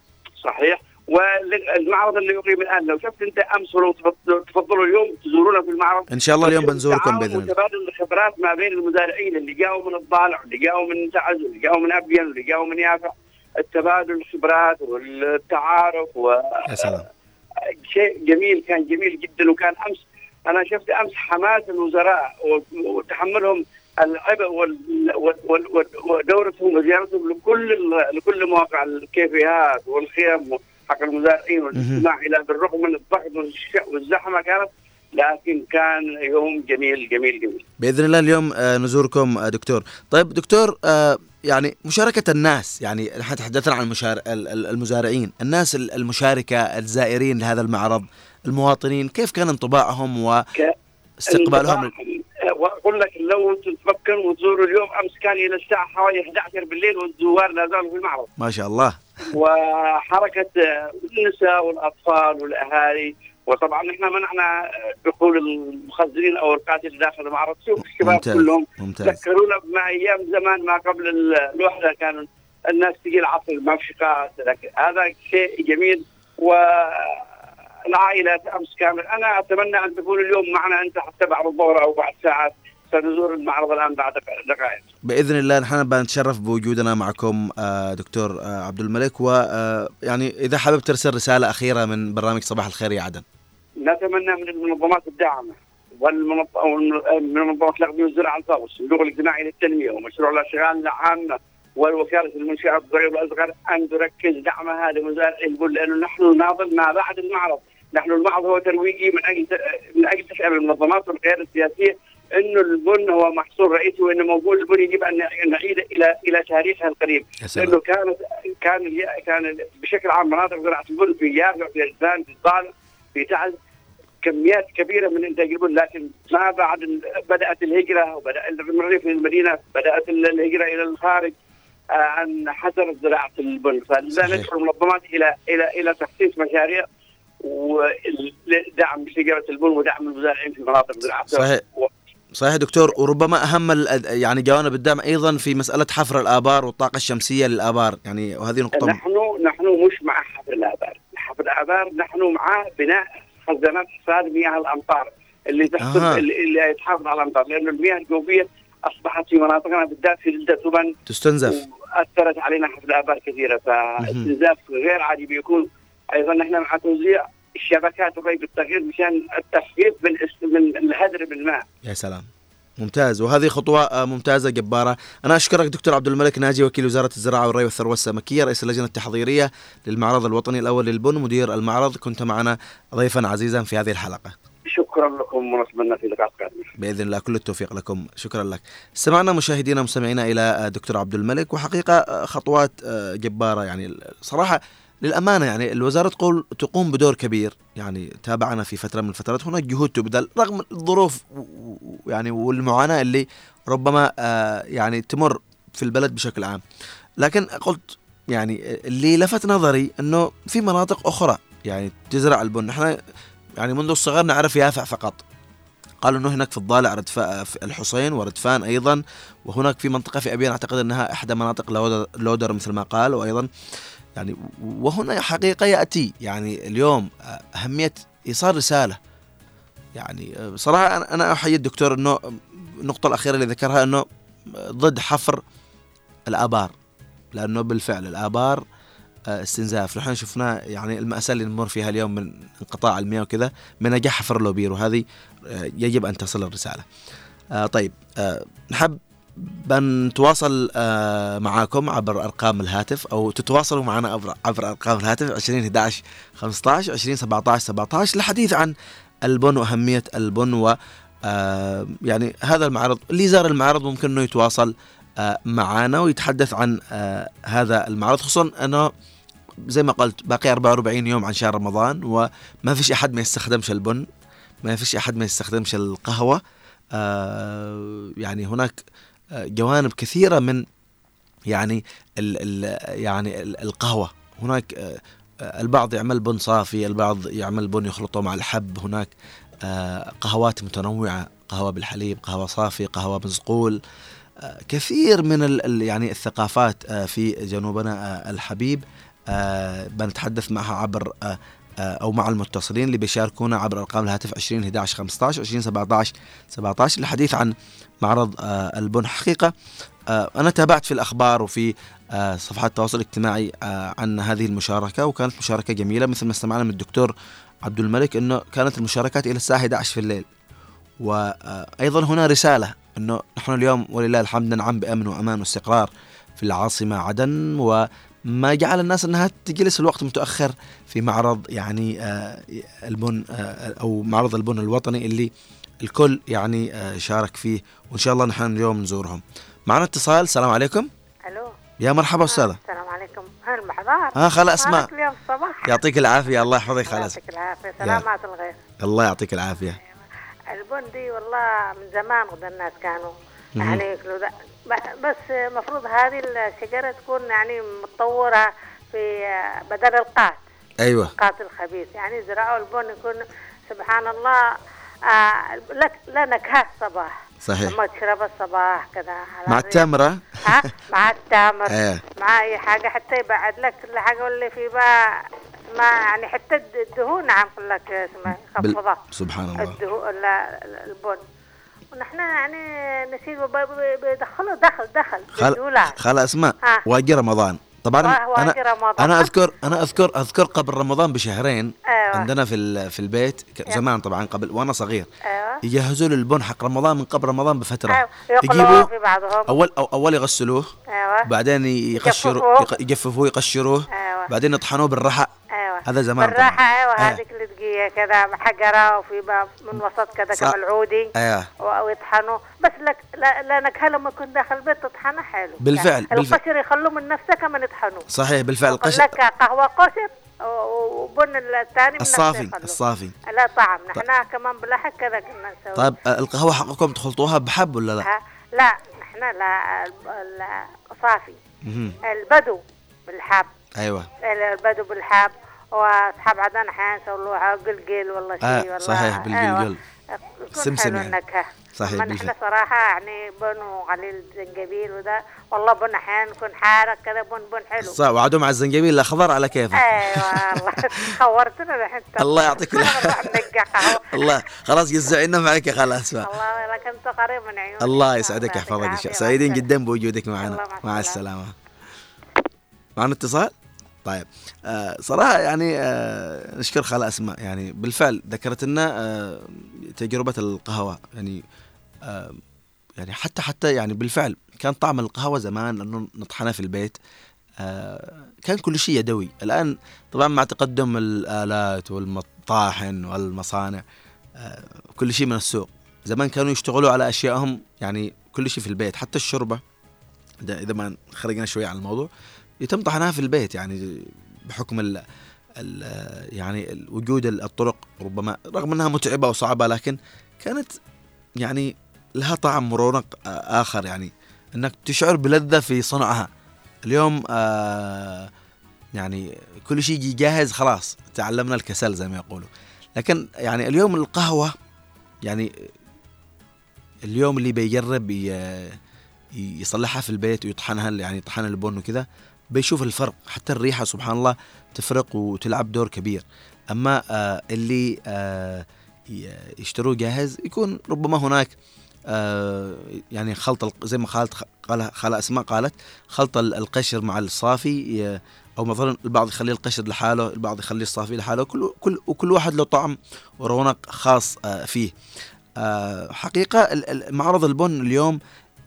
صحيح. والمعرض اللي يقيم الآن لو شفت أنت أمس ولو تفض- تفضلوا اليوم تزورونا في المعرض. إن شاء الله اليوم بنزوركم بإذن الله. وتبادل الخبرات ما بين المزارعين اللي جاوا من الضالع واللي جاوا من تعز واللي جاوا من ابين واللي جاوا من يافع التبادل الخبرات والتعارف يا سلام. وشيء جميل كان جميل جدا وكان أمس أنا شفت أمس حماس الوزراء وتحملهم العبء ودورتهم وزيارتهم لكل لكل مواقع الكافيهات والخيم حق المزارعين والاستماع إلى بالرغم من الضغط والزحمة كانت. لكن كان يوم جميل جميل جميل. بإذن الله اليوم آه نزوركم آه دكتور. طيب دكتور آه يعني مشاركة الناس يعني نحن تحدثنا عن المشار... ال- ال- المزارعين. الناس ال- المشاركة الزائرين لهذا المعرض المواطنين كيف كان انطباعهم واستقبالهم واقول لك لو تتمكن وتزوروا اليوم أمس كان إلى الساعة حوالي 11 بالليل والزوار لا زالوا في المعرض. ما شاء الله. وحركة النساء والأطفال والأهالي وطبعا نحن منعنا دخول المخزنين أو القاتل داخل المعرض شوف الشباب ممتاز كلهم ممتاز. ذكرونا بما أيام زمان ما قبل ال- الوحدة كانوا الناس تجي العصر المفشقات لكن هذا شيء جميل والعائلات أمس كامل. أنا أتمنى أن تكون اليوم معنا أنت حتى بعد الظهر أو بعد ساعات. سنزور المعرض الآن بعد دقائق. بإذن الله نحن بنتشرف بوجودنا معكم آه دكتور آه عبد الملك. ويعني إذا حابب ترسل رسالة أخيرة من برنامج صباح الخير يا عدن. نتمنى من المنظمات الداعمة والمنظ- أو الم- من منظمة الاغذيه والزراعه الفاو والصندوق الاجتماعي للتنمية ومشروع الأشغال العامة والوكالة المنشات الصغيره والأصغر أن تركز دعمها لمزارع البن لأنه نحن ناظر ما بعد المعرض، نحن المعرض هو ترويجي من أجل من أجل تشعر المنظمات والقيادة السياسية إنه البن هو محصول رئيسي وإنه موجود البن يجب أن نعيده إلى إلى تاريخها القريب. لأنه كانت كان كان بشكل عام مناطق زراعة البن في يافع في اجدان في الضالع في تعز كميات كبيرة من إنتاج البن. لكن ما بعد بدأت الهجرة وبدأ من الريف للمدينه بدأت ال- الهجرة إلى الخارج آه، عن حسر زراعة البن. ندعو المنظمات إلى إلى إلى تخصيص مشاريع ودعم شجرة البن ودعم المزارعين في مناطق زراعتها صحيح. دكتور وربما أهم يعني جوانب الدعم أيضا في مسألة حفر الآبار والطاقة الشمسية للآبار يعني وهذه نقطة نحن نحن مش مع حفر الآبار، حفر الآبار نحن مع بناء خزانات حصاد مياه الأمطار اللي تحصل أها. اللي, يتحافظ على الأمطار لأنه المياه الجوفية أصبحت في مناطقنا بالذات في جده ثمن تستنزف اثرت علينا حفر الآبار كثيره فاستنزاف غير عادي بيكون أيضا نحن مع توزيع الشبكات الري بالتغيير مشان التخفيف من من الهدر بالماء يا سلام. ممتاز. وهذه خطوة آه، ممتازة جبارة. أنا أشكرك دكتور عبد الملك ناجي وكيل وزارة الزراعة والري والثروة السمكية رئيس اللجنة التحضيرية للمعرض الوطني الأول للبن مدير المعرض. كنت معنا ضيفا عزيزا في هذه الحلقة. شكرا لكم ونتمنى في لقاء قادم. بإذن الله. كل التوفيق لكم. شكرا لك. استمعنا مشاهدينا مستمعينا إلى آه، دكتور عبد الملك وحقيقة آه، خطوات جبارة. يعني صراحة للأمانة يعني الوزارة تقول تقوم بدور كبير يعني تابعنا في فترة من الفترات هناك جهود تبذل رغم الظروف يعني والمعاناة اللي ربما آه، يعني تمر في البلد بشكل عام. لكن قلت يعني اللي لفت نظري إنه في مناطق أخرى يعني تزرع البن. إحنا يعني منذ الصغر نعرف يافع فقط. قالوا إنه هناك في الضالع ردفاء في الحسين وردفان أيضا وهناك في منطقة في ابين أعتقد إنها إحدى مناطق لودر مثل ما قال وأيضا يعني وهنا حقيقة يأتي. يعني اليوم أهمية إيصال رسالة. يعني صراحة أنا- أحيي الدكتور إنه النقطة الأخيرة اللي ذكرها إنه ضد حفر الآبار. لأنه بالفعل الآبار آه، استنزاف. نحن شفنا يعني المأساة اللي نمر فيها اليوم من انقطاع المياه وكذا من نجاح حفر لوبير وهذه آه، يجب أن تصل الرسالة. آه، طيب نحب بنتواصل آه، معاكم عبر أرقام الهاتف أو تتواصلوا معنا عبر عبر أرقام الهاتف 20 11 15 20 17 17 للحديث عن البن وأهمية البن و آه، يعني هذا المعرض اللي زار المعرض ممكن إنه يتواصل آه، معنا ويتحدث عن هذا المعرض خصوصا أنه زي ما قلت باقي 44 يوم عن شهر رمضان وما فيش أحد ما يستخدمش البن ما فيش أحد ما يستخدمش القهوة يعني هناك جوانب كثيرة من يعني ال ال يعني ال القهوة. هناك آه، آه، البعض يعمل بن صافي البعض يعمل بن يخلطه مع الحب. هناك آه، قهوات متنوعة قهوة بالحليب قهوة صافي قهوة بزقول كثير من ال يعني الثقافات في جنوبنا الحبيب. بنتحدث معها عبر أو مع المتصلين اللي بيشاركونا عبر أرقام الهاتف 20 11 15 20 17 17 للحديث عن معرض آه، البن. حقيقة آه، أنا تابعت في الأخبار وفي آه، صفحات التواصل الاجتماعي عن هذه المشاركة وكانت مشاركة جميلة مثل ما استمعنا من الدكتور عبد الملك إنه كانت المشاركات إلى الساعة 11 في الليل. وأيضا هنا رسالة إنه نحن اليوم ولله الحمد ننعم بأمن وأمان واستقرار في العاصمة عدن وما جعل الناس إنها تجلس الوقت متأخر في معرض يعني آه، البن آه، أو معرض البن الوطني اللي الكل يعني آه، شارك فيه وإن شاء الله نحن اليوم نزورهم. معنا اتصال السلام عليكم. ألو. يا مرحبا أستاذة. السلام عليكم. هل محضار ها خلا أسماء. معك اليوم الصباح يعطيك العافية الله يحفظك خلاص. يعطيك العافية سلامات الغير الله يعطيك العافية. البن دي والله من زمان غدا الناس كانوا. يعني ياكلوا بس المفروض هذه الشجرة تكون يعني متطورة في بدل القات أيوه. القات الخبيث يعني يزرعوا البن يكون سبحان الله آه لك لا نكهه صباح. صحيح. لما تشرب الصباح كذا. مع. التمرة. ها؟ <laughs> مع التمر. إيه مع أي حاجة حتى يبعد لك كل حاجة واللي في بقى ما يعني حتى الد- الدهون عم لك اسمها خفضة. سبحان الله. الدهون لا البن. ونحن يعني نسيب ب- بيدخلوا دخل دخل خل... بالدولار خلا اسماء. واجي رمضان. طبعا أنا. أنا اذكر أنا اذكر أذكر قبل رمضان بشهرين أيوة. عندنا في في البيت زمان طبعا قبل وأنا صغير أيوه يجهزوا لي البن حق رمضان من قبل رمضان بفترة أيوة. بعضهم اول أو أول يغسلوه أيوه بعدين يقشروا يجففوه. يق- يجففوه يقشروه أيوه بعدين يطحنوه بالرحى هذا زمان بالراحة طبعا. أيوه آه. هذيك اللي دقيقة كذا حجرة وفي من وسط كذا صح. كملعودي. أيوه ويطحنوا. بس لك لا لأنك لما كنت داخل البيت تطحنه؟ حلو. بالفعل، يعني بالفعل. القشر يخلوه من نفسه كمان يطحنوه. صحيح بالفعل القشر لك قهوة قشر وبن الثاني الصافي. الصافي. لا طعم. نحن كمان بلحق كذا كنا نسوي طيب القهوة حقكم تخلطوها بحب ولا لا؟ ها؟ لا نحن لا صافي. البدو بالحب. أيوه. البدو بالحب. وأصحاب عدن أحيانا يسووها قلقل والله شيء آه، والله. صحيح، بالقلقل. يكون سمسم حلو يعني. النكهه صحيح بالفعل. نحن صراحة يعني بن وقليل زنجبيل وده والله بن أحيانا يكون حارق كذا بن بن حلو. صح وعدوا مع الزنجبيل الاخضر على كيفك. أيوه والله. <laughs> خورتنا الحين الله يعطيك قهوة. <laughs> الله خلاص جزعنا معك خال اسماء والله لك انت قريب من عيوني الله يسعدك يحفظك إن شاء الله. سعيدين جدا بوجودك معنا. الله مع مع السلامة. معنا اتصال؟ طيب. آه صراحة يعني آه نشكر خالة أسماء. يعني بالفعل ذكرت لنا آه تجربة القهوة. يعني آه يعني حتى حتى يعني بالفعل كان طعم القهوة زمان إنه نطحنها في البيت آه كان كل شيء يدوي. الآن طبعا مع تقدم الآلات والمطاحن والمصانع آه كل شيء من السوق. زمان كانوا يشتغلوا على أشيائهم يعني كل شيء في البيت حتى الشوربة. إذا ما خرجنا شوي عن الموضوع. يتم طحنها في البيت يعني بحكم ال يعني وجود الطرق ربما رغم أنها متعبة وصعبة لكن كانت يعني لها طعم ورونق آخر يعني إنك تشعر بلذة في صنعها. اليوم آه يعني كل شيء يجي جاهز خلاص تعلمنا الكسل زي ما يقولوا. لكن يعني اليوم القهوة يعني اليوم اللي بيجرب يصلحها في البيت ويطحنها يعني يطحن البن وكذا بيشوف الفرق. حتى الريحة سبحان الله تفرق وتلعب دور كبير. أما آه اللي آه يشتروه جاهز يكون ربما هناك آه يعني خلط زي ما خالت قال خالة أسماء قالت خلط ال- القشر مع الصافي أو مثلا البعض يخلي القشر لحاله البعض يخلي الصافي لحاله كل كل وكل واحد له طعم ورونق خاص آه فيه. آه ال- معرض البن اليوم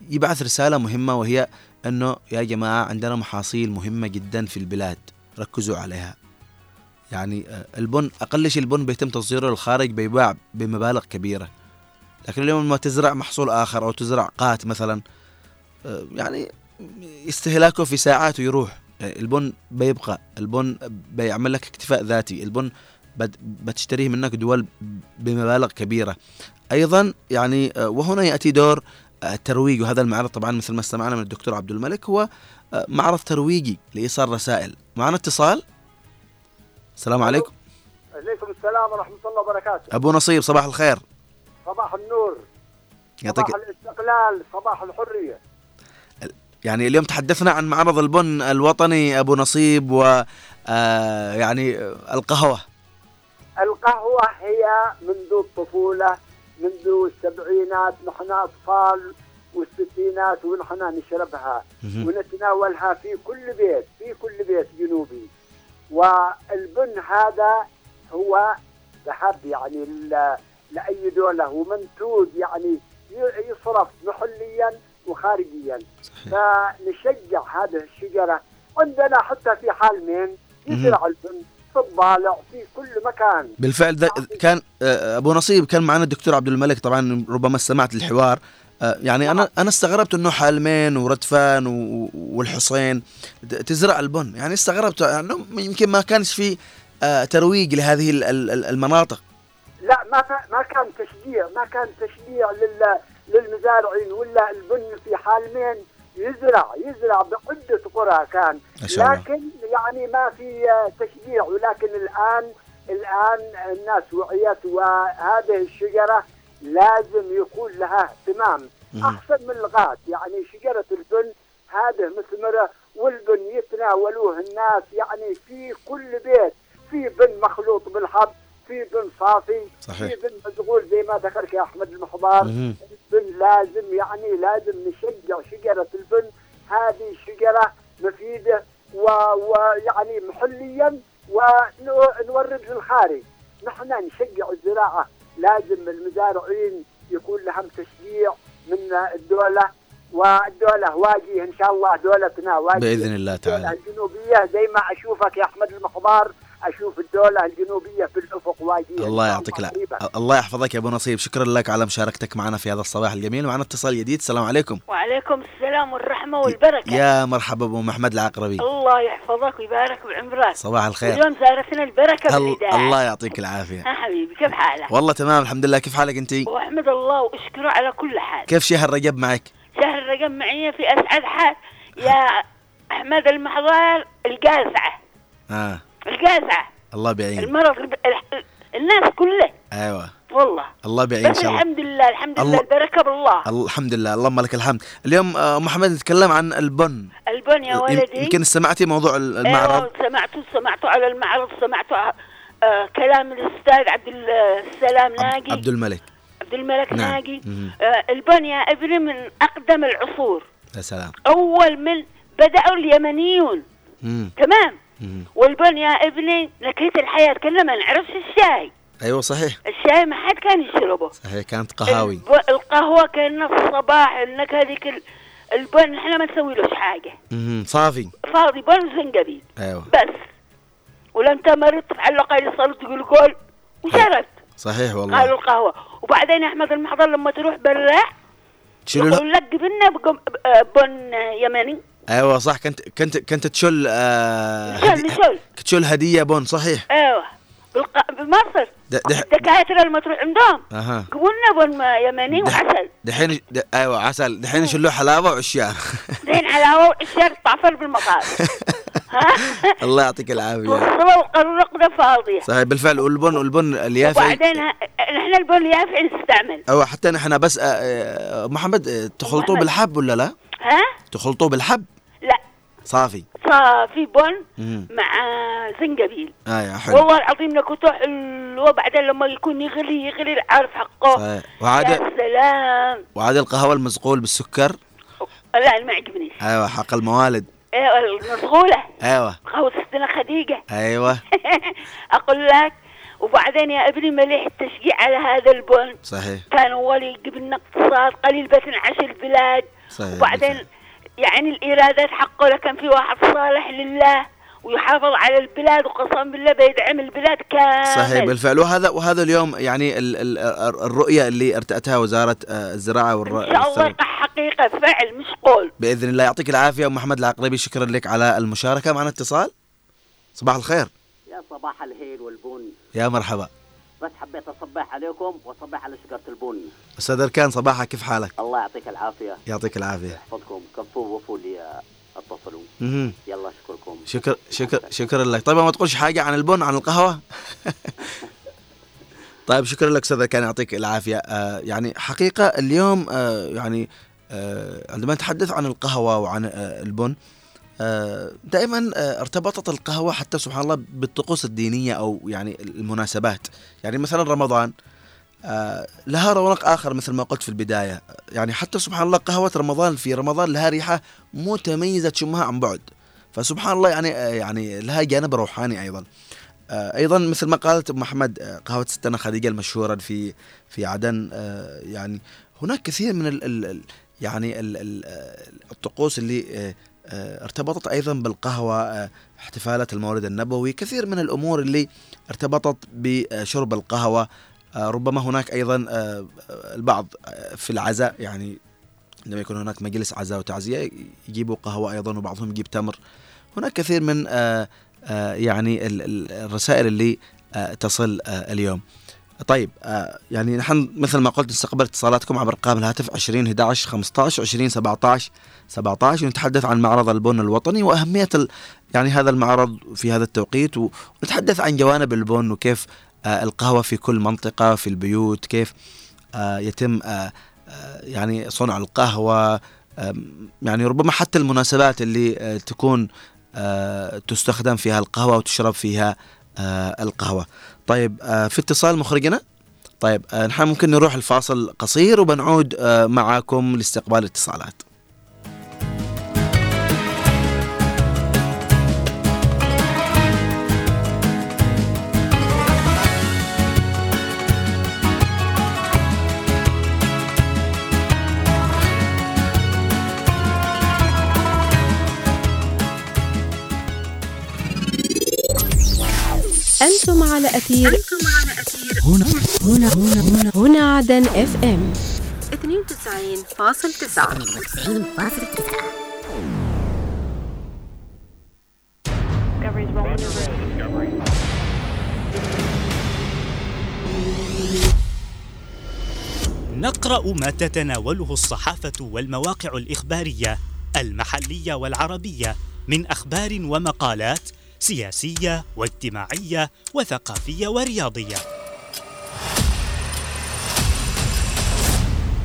يبعث رسالة مهمة وهي أنه يا جماعة عندنا محاصيل مهمة جدا في البلاد ركزوا عليها. يعني آه، البن أقل شيء البن بيتم تصديره للخارج بيباع بمبالغ كبيرة. لكن اليوم لما تزرع محصول آخر أو تزرع قات مثلا آه، يعني استهلاكه في ساعات ويروح يعني البن بيبقى البن بيعمل لك اكتفاء ذاتي. البن بت- بتشتريه منك دول بمبالغ كبيرة. أيضا يعني آه، وهنا يأتي دور آه، الترويج وهذا المعرض طبعا مثل ما استمعنا من الدكتور عبد الملك هو آه، معرض ترويجي لإيصال رسائل. معنا اتصال؟ السلام عليكم. عليكم السلام ورحمة الله وبركاته. أبو نصيب صباح الخير. صباح النور. يعطيك صباح الاستقلال صباح الحرية. يعني اليوم تحدثنا عن معرض البن الوطني أبو نصيب و آه، يعني القهوة. القهوة هي منذ الطفولة منذ السبعينات نحن أطفال والستينات ونحن نشربها. ونتناولها في كل بيت في كل بيت جنوبي. والبن هذا هو ذهب يعني لأي دولة. ومنتوج يعني يصرف محليا وخارجيا. فنشجع هذه الشجرة. عندنا حتى في حالمين يزرع البن. الضالع في كل مكان. بالفعل ذا كان آه، أبو نصيب كان معنا الدكتور عبد الملك طبعا ربما استمعت للحوار آه، يعني أنا أنا استغربت إنه حالمين وردفان والحصين تزرع البن. يعني استغربت يعني يمكن ما كانش في آه، ترويج لهذه ال- ال- المناطق. لا ما ما كان تشجيع ما كان تشجيع لل للمزارعين ولا البن في حالمين. يزرع يزرع بعدة قرى كان. لكن يعني ما في آه، تشجيع ولكن الآن الآن الناس وعيت وهذه الشجرة لازم يكون لها اهتمام. أحسن من الغاد يعني شجرة البن هذه مثمرة والبن يتناولوه الناس يعني في كل بيت في بن مخلوط بالحب في بن صافي صحيح. في بن مشغول زي ما ذكرت يا أحمد المحضار البن لازم يعني لازم نشجع شجرة البن. هذه شجره مفيدة و- ويعني محليا ونورد للخارج. نحن نشجع الزراعة. لازم المزارعين يكون لهم تشجيع من الدولة والدولة واجهة إن شاء الله دولتنا واجهة. بإذن الله تعالى. الجنوبية زي ما أشوفك يا أحمد المخبار أشوف الدولة الجنوبية في الأفق واجهة الله يعطيك العافية الله يحفظك يا أبو نصيب. شكرا لك على مشاركتك معنا في هذا الصباح الجميل. معنا اتصال جديد. السلام عليكم. وعليكم السلام والرحمة والبركة. يا مرحبا أبو محمد العقربي. الله يحفظك ويبارك بعمرك. صباح الخير. اليوم زارتنا البركة ال- بالإذاعة الله يعطيك العافية. ها حبيبي كيف حالك؟ والله تمام الحمد لله. كيف حالك انت وأحمد الله وأشكره على كل حال. كيف شهر رجب معك؟ شهر الرقم معي في أسعد حال. يا أحمد المحضار القازعة آه. القازعة الله بيعين المرض الناس كله أيوه. والله. الله بس شاء الله. الحمد لله الحمد الله- لله البركة بالله الله- الحمد لله. اللهم لك الحمد. اليوم آه، محمد نتكلم عن البن. البن يا ولدي. يمكن سمعتي موضوع ال- المعرض. أيوه سمعتوا سمعتوا على المعرض سمعتوا آه كلام الأستاذ عبد السلام ناقي عبد الملك. عبد الملك نعم. ناقي مم. آه البن يا ابني من أقدم العصور. يا سلام. أول من بداوا اليمنيون. مم. تمام. والبن يا ابني نكهة الحياة كنا ما نعرفش الشاي. أيوه صحيح. الشاي ما حد كان يشربه. صحيح كانت قهاوي. القهوة كان في الصباح النكهة ذيك ال- البن إحنا ما نسوي له حاجة. صافي. فاضي بن وزنجبيل أيوه. بس. مريض تعلق على صارت تقول قول. وشربت. صحيح والله. قالوا القهوة. وبعدين يا أحمد المحضر لما تروح له يقول لك بقم- آه، بن يمني. أيوه صح كنت كنت كنت تشل آه شل هدي... شل تشل هدية بون صحيح؟ أيوه. بالق... بمصر. الدكاترة لما تروح عندهم. أها. جبنا بن يمني وعسل. دحين د... أيوه عسل. دحين يشلوه حلاوة وعشيان زين حلاوة وعشار تعفر بالمطار الله يعطيك العافية. والصبا والقرقدة فاضية. صحيح بالفعل والبن والبن اليافع وبعدين نحن البن اليافع نستعمل أو حتى نحن بس آه، آه، محمد آه، تخلطوه. بالحب ولا لا؟ ها؟ تخلطوه بالحب. صافي. صافي بن. مع زنجبيل يا حلو. والله العظيم نكهته حلوة بعدين لما يكون يغلي يغلي العارف حقه. صحيح. وعاد يا سلام. وعاد القهوة المصقول بالسكر. لا ما عجبني أيوه حق الموالد. أيوه المصغولة أيوه. قهوة ستنا خديجة. أيوه. <laughs> أقول لك وبعدين يا ابني مليح التشجيع على هذا البن. صحيح. كان اول يجيب لنا اقتصاد قليل بس نعش البلاد. صحيح وبعدين يعني الإيرادات حقه لكن في واحد صالح لله ويحافظ على البلاد وقسم بالله بيدعم البلاد كامل. صحيح بالفعل. وهذا وهذا اليوم يعني ال ال الرؤية اللي ارتأتها وزارة آه، الزراعة والر... إن شاء الله يقع حقيقه فعل مش قول بإذن الله. يعطيك العافية أم محمد العقربي. شكرا لك على المشاركة. معنا اتصال. صباح الخير. يا صباح الخير والبن. يا مرحبا. بس حبيت أصبح عليكم وأصبح على شجره البن. أستاذ أركان صباحك كيف حالك؟ الله يعطيك العافية. يعطيك العافية. يحفظكم كفوا وفوا لي اتصلوا. يلا أشكركم. شكر شكر شكرا لك. طيب ما تقولش حاجة عن البن عن القهوة؟ <laughs> طيب شكرا لك أستاذ كان يعطيك العافية. آه يعني حقيقة اليوم آه يعني آه عندما نتحدث عن القهوة وعن آه البن آه دائما آه ارتبطت القهوة حتى سبحان الله بالطقوس الدينية أو يعني المناسبات. يعني مثلا رمضان آه لها رونق آخر مثل ما قلت في البداية. يعني حتى سبحان الله قهوة رمضان في رمضان لها ريحة متميزة تشمها عن بعد. فسبحان الله يعني آه يعني لها جانب روحاني أيضا. آه، أيضا مثل ما قالت أم محمد آه، قهوة ستنا خديجة المشهورة في في عدن آه، يعني هناك كثير من ال ال ال- يعني ال ال آه، الطقوس اللي آه، آه، ارتبطت أيضا بالقهوة آه، احتفالات المولد النبوي. كثير من الأمور اللي ارتبطت بشرب القهوة آه، ربما هناك أيضا آه، البعض آه، في العزاء يعني عندما يكون هناك مجلس عزاء وتعزية يجيبوا قهوة أيضا وبعضهم يجيب تمر. هناك كثير من آه، آه، يعني ال- ال- الرسائل اللي آه، تصل آه، اليوم. طيب آه، يعني نحن مثل ما قلت نستقبل اتصالاتكم عبر أرقام الهاتف 20 11 15 20 17 17 ونتحدث عن معرض البن الوطني وأهمية يعني هذا المعرض في هذا التوقيت ونتحدث عن جوانب البن وكيف آه، القهوة في كل منطقة في البيوت كيف؟ آه، يتم آه، يعني صنع القهوة. آم، يعني ربما حتى المناسبات اللي تكون تستخدم فيها القهوة وتشرب فيها القهوة. طيب في اتصال مخرجنا؟ طيب نحن ممكن نروح الفاصل قصير وبنعود معاكم لاستقبال الاتصالات أنتم على أثير هنا. هنا. هنا هنا, هنا عدن إف إم. 92.9 نقرأ ما تتناوله الصحافة والمواقع الإخبارية المحلية والعربية من أخبار ومقالات سياسية واجتماعية وثقافية ورياضية.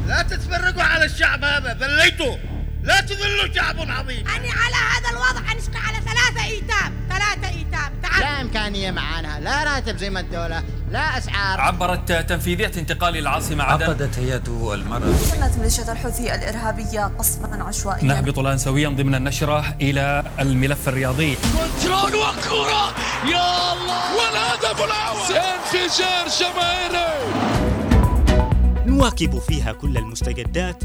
لا تتفرقوا على الشعب هذا ذليتوا لا تذلوا شعب عظيم. أنا على هذا الوضع حنشقى على ثلاثة إيتام. ثلاثة إيتام. تعال. لا إمكانية معانا. لا راتب زي ما الدولة. لا أسعار. عبرت تنفيذية انتقال العاصمة عدن. عقدت هيئة المرأة. كانت ميليشيا الحوثي الإرهابية قصفا عشوائيا. نهبط الآن سويا ضمن النشرة إلى الملف الرياضي. كنترول وكرة يا الله. والهدف الأول. انفجار جماهيري نواكب فيها كل المستجدات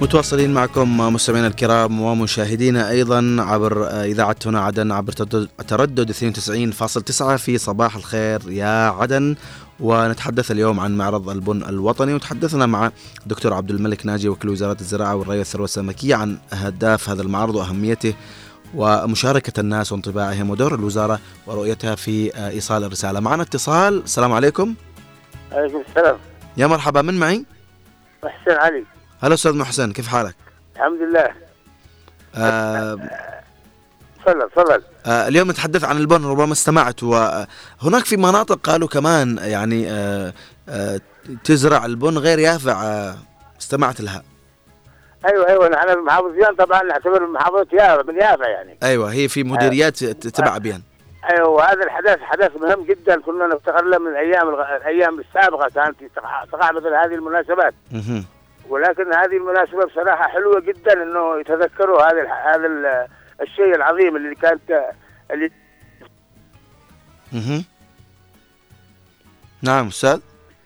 متواصلين معكم مستمعينا الكرام ومشاهدينا أيضا عبر اذاعه هنا عدن عبر تردد- تردد 92.9 في صباح الخير يا عدن ونتحدث اليوم عن معرض البن الوطني وتحدثنا مع دكتور عبد الملك ناجي وكيل وزارة الزراعة والري والثروة السمكية عن أهداف هذا المعرض وأهميته ومشاركة الناس وانطباعهم ودور الوزارة ورؤيتها في إيصال الرسالة. معنا اتصال السلام عليكم. عليكم السلام يا مرحبا من معي؟ محسن علي هلا أستاذ محسن كيف حالك؟ الحمد لله. آه تفضل تفضل. آه، اليوم نتحدث عن البن ربما استمعت وهناك في مناطق قالوا كمان يعني آه، آه، تزرع البن غير يافع آه، استمعت لها. أيوه أيوه نحن المحافظين طبعا نعتبر المحافظه يافا من يافا يعني. أيوه هي في مديريات تبع بيان. أيوه وهذا الحدث حدث مهم جدا كنا نفتخر له من الأيام الأيام السابقة كانت تقع مثل هذه المناسبات. ولكن هذه المناسبة بصراحة حلوة جدا إنه يتذكروا هذا هذا ال- الشيء العظيم اللي كانت اللي. نعم أستاذ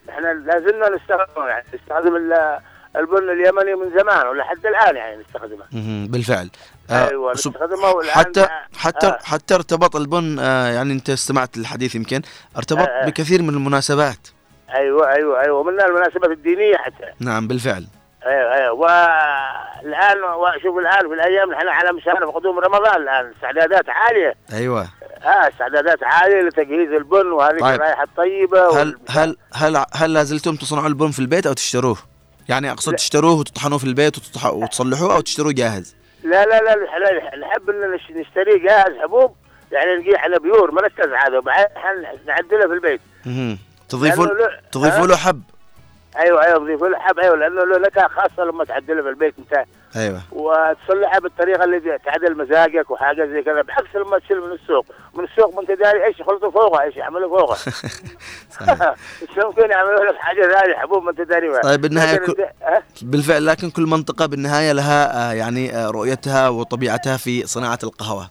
إحنا لازلنا نستخدمه يعني نستخدم ال- البن اليمني من زمان ولحد الآن يعني نستخدمه. بالفعل آه، أيوه نستخدمه حتى حتى آه. حتى ارتبط البن آه، يعني أنت استمعت للحديث يمكن ارتبط آه، آه. بكثير من المناسبات أيوه أيوه أيوه ومنها المناسبات الدينية حتى نعم بالفعل أيوه أيوه والآن وشوف الآن في الأيام نحن على مشارف قدوم رمضان الآن استعدادات عالية أيوه آه استعدادات عالية لتجهيز البن وهذه طيب. الرائحة الطيبة هل هل هل هل لازلتم تصنعوا البن في البيت أو تشتروه؟ يعني أقصد لا. تشتروه وتطحنوه في البيت وتطح- وتصلحوه أو تشتروه جاهز؟ لا لا لا نح- نحب إن نش- نشتري جاهز حبوب يعني نجي إحنا بيور مركز هذا وبعدين نعدله في البيت. تضيفون لأنه له- تضيفوا؟ له حب أيوه أيوه نضيف له حب أيوه لأنه له نكهه خاصة لما تعدله في البيت أنت. أيوه. وتصلحها بالطريقة اللي تعدل مزاجك وحاجة زي كذا بعكس لما تشيل من السوق. من السوق ما أنت داري إيش يخلطوا فوقها إيش يعملوا فوقها مش ممكن يعملوا لك حاجة ثانية حبوب ما أنت داري. طيب بالنهاية كل... بالفعل لكن كل منطقة بالنهاية لها آه، يعني آه، رؤيتها وطبيعتها في صناعة القهوة.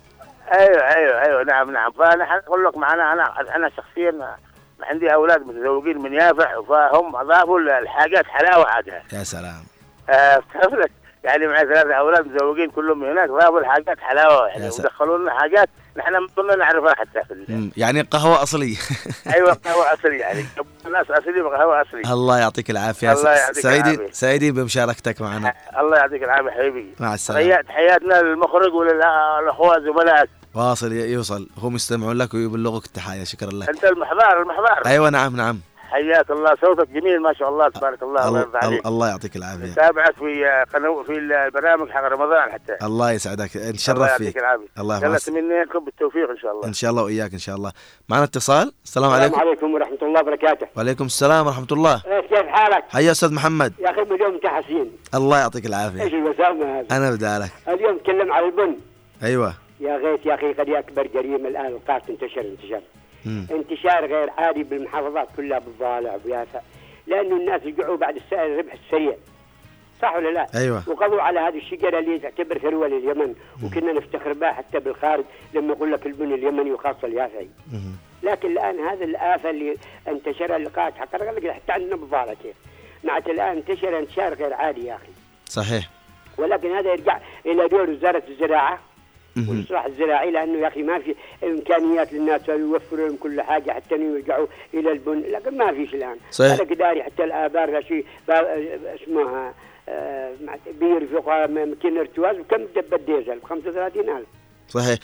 أيوه أيوه أيوه. نعم نعم. فانا أقول لك معنا أنا أنا شخصيا عندي أولاد متزوجين من يافع فهم أضافوا الحاجات حلاوة عادها يا سلام. آه فهمت لك؟ يعني معي ثلاثة أولاد متزوجين كلهم من هناك ضافوا الحاجات حلاوة. يعني. ودخلوا لنا حاجات نحن ما كنا نعرفها حتى في. يعني قهوة أصلية. <laughs> أيوة <laughs> قهوة أصلي يعني الناس أصلي بقهوة أصلي الله يعطيك العافية. الله يعطيك سعيدين العافية. سعيدين بمشاركتك معنا. الله يعطيك العافية حبيبي. مع السلامة. تحيات تحياتنا للمخرج وللأخوة زملائك. واصل يوصل. هم يستمعون لك ويبلغوك التحايا شكرا لك. أنت المحضار المحضار. أيوه نعم نعم. حياك الله. صوتك جميل ما شاء الله تبارك الله الله الله, يرضى عليك. الله- الله يعطيك العافية. تابعك في قنو في البرامج حق رمضان حتى. الله يسعدك. الله نتشرف يعطيك فيك. العافية. الله يلا يحفظك. اتمنى لكم بالتوفيق إن شاء الله. إن شاء الله وإياك إن شاء الله. معنا اتصال؟ السلام السلام عليكم عليكم ورحمة الله وبركاته. وعليكم السلام ورحمة الله. إيش كيف حالك؟ حيا أستاذ محمد. يا أخي اليوم أنت حسين الله يعطيك العافية. إيش الوسامة هذه؟ أنا بدالك. اليوم تكلم على البن. أيوه. يا غيث يا أخي قد أكبر جريمة الآن القاس انتشر انتشر. مم. انتشار غير عادي بالمحافظات كلها بالضالع ويافا لأنه الناس رجعوا بعد السائل الربح السريع. صح ولا لا؟ أيوة. وقضوا على هذه الشجرة اللي تعتبر ثروة لليمن. وكنا نفتخر بها حتى بالخارج لما يقول لك البن اليمني وخاصة اليافعي لكن الآن هذه الآفة اللي اللقاءات حق الرجل حتى عندنا بالضالع كيف. معناته الآن انتشر انتشار غير عادي يا أخي. صحيح. ولكن هذا يرجع إلى دور وزارة الزراعة. والاصلاح الزراعي لأنه يا أخي ما في إمكانيات للناس يوفروا لهم كل حاجة حتى يرجعوا إلى البن لكن ما فيش الان صحيح. هذا قداري حتى الآبار لا شيء اسمها آه، بير فوق ماكينه ارتواز وكم دبة ديزل؟ ب 35000 صحيح.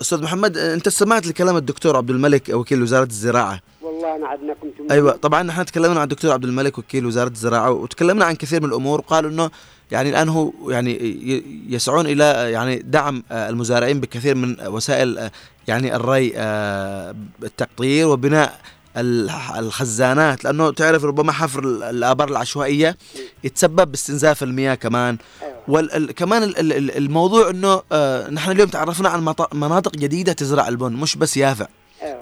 أستاذ محمد أنت سمعت لكلام الدكتور عبد الملك وكيل وزارة الزراعة. والله أنا عدنا كنت أيوه طبعا نحن تكلمنا عن الدكتور عبد الملك وكيل وزارة الزراعة وتكلمنا عن كثير من الأمور وقالوا إنه يعني الآن هو يعني يسعون إلى يعني دعم المزارعين بكثير من وسائل يعني الري آه، التقطير وبناء الخزانات لأنه تعرف ربما حفر ال- الآبار العشوائية يتسبب باستنزاف المياه كمان. وكمان الموضوع إنه آه، نحن اليوم تعرفنا عن مناطق جديدة تزرع البن مش بس يافع.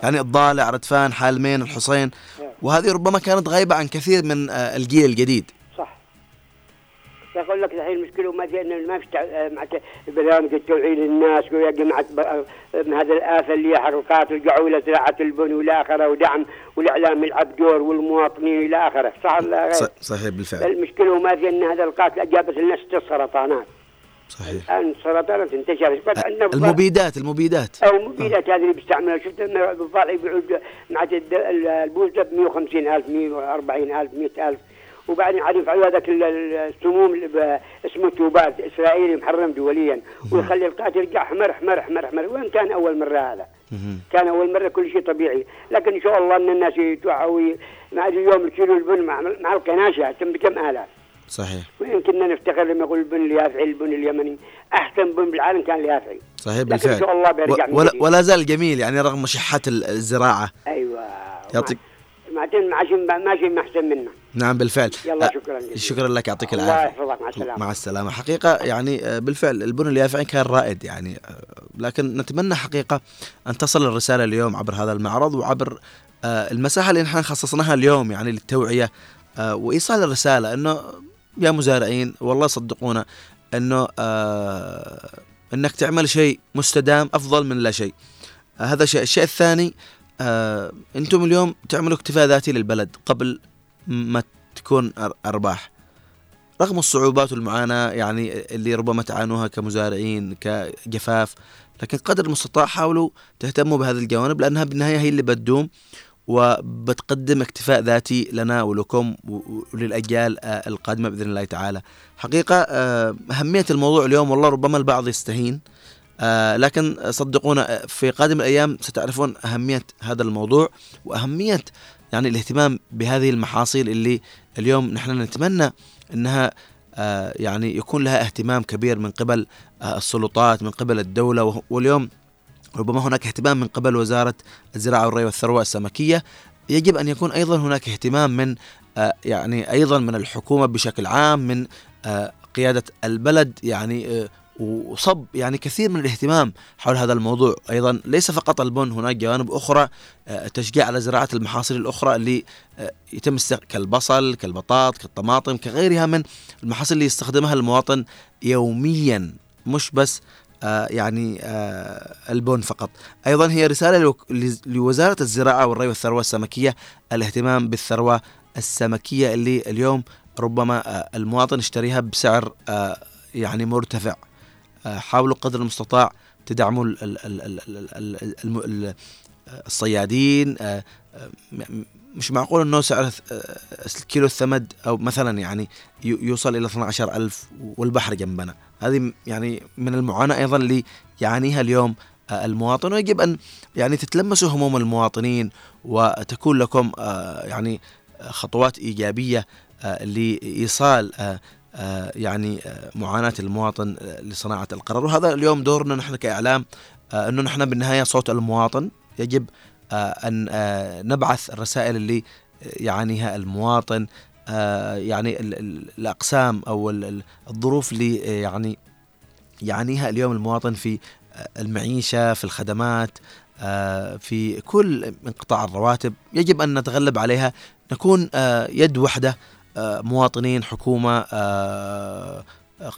يعني الضالع ردفان حالمين الحصين وهذه ربما كانت غايبة عن كثير من آه، الجيل الجديد. يقول لك الحين المشكلة ما في ما آه، معناته برامج التوعية للناس ويا جماعة آه، من هذه الآفة اللي حركات إلى زراعة البن وإلى آخره ودعم والإعلام يلعب دور والمواطنين إلى آخره. صح ولا غير؟ صحيح بالفعل. المشكلة ما في إن هذا القاتل جابت لنا ست سرطانات. صحيح. الآن السرطانات انتشرت. المبيدات المبيدات. أو المبيدات هذه اللي بيستعملها. شفت بالضبط يبيعوا مع البوز ب 150000 140000 100000 وبعدين عاد يفعلوا هذاك ال- ال- السموم اسمه توبات اسرائيلي محرم دوليا. ويخلي القاتل يرجع حمر حمر حمر حمر. وين كان أول مرة هذا؟ كان أول مرة كل شيء طبيعي. لكن إن شاء الله إن الناس يتوعوا مع اليوم يشيلوا البن مع, مع القناشة. تم بكم آلاف؟ صحيح. وين كنا نفتخر لما يقول البن اليافعي البن اليمني. أحسن بن بالعالم كان اليافعي. صحيح لكن بالفعل. ان شاء الله بيرجع ولا. ولا زال جميل يعني رغم شحه ال- الزراعة. أيوه. يعطيك معناتها ماشي ماشي ما أحسن منا نعم بالفعل. يلا شكرا جزيلا. شكرا لك يعطيك الله العافية. يحفظك مع السلامة. مع السلامة. حقيقة يعني بالفعل البن اليافعي كان رائد يعني لكن نتمنى حقيقة أن تصل الرسالة اليوم عبر هذا المعرض وعبر المساحة اللي نحن خصصناها اليوم يعني للتوعية. آه، وإيصال الرسالة أنه يا مزارعين والله صدقونا أنه آه، أنك تعمل شيء مستدام أفضل من لا شيء. هذا شيء. الشيء الثاني أنتم اليوم تعملوا اكتفاء ذاتي للبلد قبل ما تكون أرباح. رغم الصعوبات والمعاناة يعني اللي ربما تعانوها كمزارعين كجفاف لكن قدر المستطاع حاولوا تهتموا بهذه الجوانب لأنها بالنهاية هي اللي بتدوم وبتقدم اكتفاء ذاتي لنا ولكم و- وللأجيال آه، القادمة بإذن الله تعالى. حقيقة آه، أهمية الموضوع اليوم والله ربما البعض يستهين آه، لكن صدقونا في قادم الأيام ستعرفون أهمية هذا الموضوع وأهمية يعني الاهتمام بهذه المحاصيل اللي اليوم نحن نتمنى إنها آه، يعني يكون لها اهتمام كبير من قبل آه، السلطات من قبل الدولة. وه- واليوم ربما هناك اهتمام من قبل وزارة الزراعة والري والثروة السمكية. يجب أن يكون أيضا هناك اهتمام من آه، يعني أيضا من الحكومة بشكل عام من قيادة البلد. يعني وصب يعني كثير من الاهتمام حول هذا الموضوع. أيضا ليس فقط البن هناك جوانب أخرى آه، تشجيع على زراعة المحاصيل الأخرى اللي آه، يتم كالبصل كالبطاط كالطماطم كغيرها من المحاصيل اللي يستخدمها المواطن يوميا مش بس آه، يعني البن فقط. أيضا هي رسالة لوزارة الزراعة والري والثروة السمكية الاهتمام بالثروة السمكية اللي اليوم ربما المواطن يشتريها بسعر يعني مرتفع. حاولوا قدر المستطاع تدعموا الصيادين مش معقول إنه سعر آه، الكيلو الثمد أو مثلا يعني يوصل إلى 12 ألف والبحر جنبنا. هذه يعني من المعاناة أيضا اللي يعانيها اليوم آه، المواطن. ويجب أن يعني تتلمسوا هموم المواطنين وتكون لكم آه، يعني خطوات إيجابية لإيصال يعني آه، معاناة المواطن آه، لصناعة القرار. وهذا اليوم دورنا نحن كإعلام آه، إنه نحن بالنهاية صوت المواطن يجب آه، آه، نبعث الرسائل اللي يعانيها المواطن آه، يعني ال- ال- الأقسام أو ال- ال- الظروف اللي آه، يعني يعانيها اليوم المواطن في آه، المعيشة في الخدمات آه، في كل انقطاع الرواتب. يجب أن نتغلب عليها نكون آه، يد آه، مواطنين حكومة آه،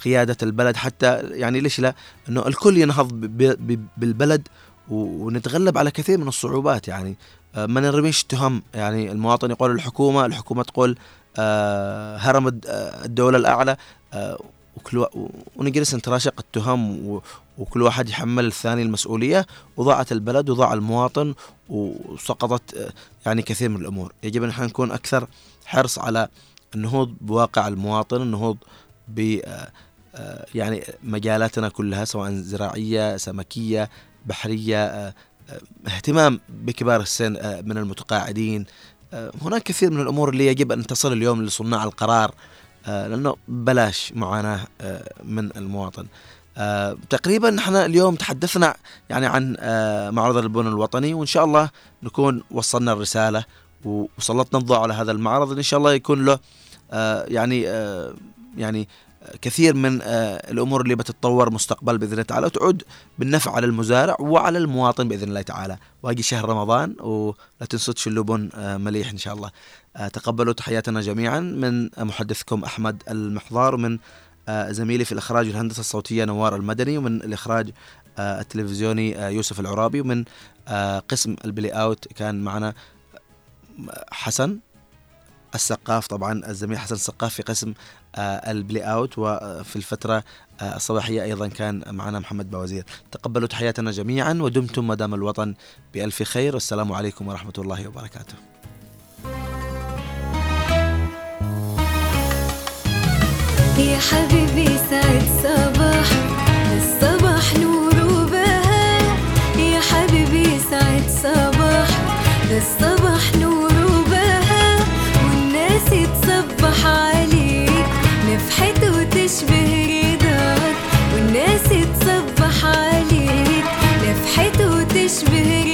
قيادة البلد حتى يعني ليش لا؟ إنه الكل ينهض بالبلد ونتغلب على كثير من الصعوبات يعني. آه، ما نرميش تهم يعني. المواطن يقول الحكومة الحكومة تقول آه، هرم الد- آه، الدولة الأعلى. آه، وكل ونجلس نتراشق التهم وكل واحد يحمل الثاني المسؤولية. وضاعت البلد وضاع المواطن وسقطت آه، يعني كثير من الأمور. يجب أن إحنا نكون أكثر حرص على النهوض بواقع المواطن النهوض ب آه، آه، يعني مجالاتنا كلها سواء زراعية سمكية بحرية آه، اهتمام بكبار السن من المتقاعدين. هناك كثير من الأمور اللي يجب أن تصل اليوم لصناع القرار لأنه بلاش معاناة من المواطن. تقريبا نحن اليوم تحدثنا يعني عن معرض البن الوطني وإن شاء الله نكون وصلنا الرسالة وسلطنا الضوء على هذا المعرض إن شاء الله يكون له يعني آه، يعني كثير من آه، الأمور اللي بتتطور مستقبل بإذن الله تعالى وتعود بالنفع على المزارع وعلى المواطن بإذن الله تعالى. واجي شهر رمضان ولا تنسوا بن آه، مليح إن شاء الله. آه، تقبلوا تحياتنا جميعا من محدثكم أحمد المحضار ومن آه، زميلي في الإخراج والهندسه الصوتية نوار المدني ومن الإخراج آه، التلفزيوني آه، يوسف العرابي ومن آه، قسم ال play out كان معنا حسن. السقاف طبعا الزميل حسن السقاف في قسم آه، ال play out وفي الفترة آه، الصباحية أيضا كان معنا محمد بوزير تقبلوا تحياتنا جميعا ودمتم مدام الوطن بألف خير. والسلام عليكم ورحمة الله وبركاته. يا حبيبي سعد صباح الصباح نور وبهاء. يا حبيبي سعد صباح الصباح ريحته تشبه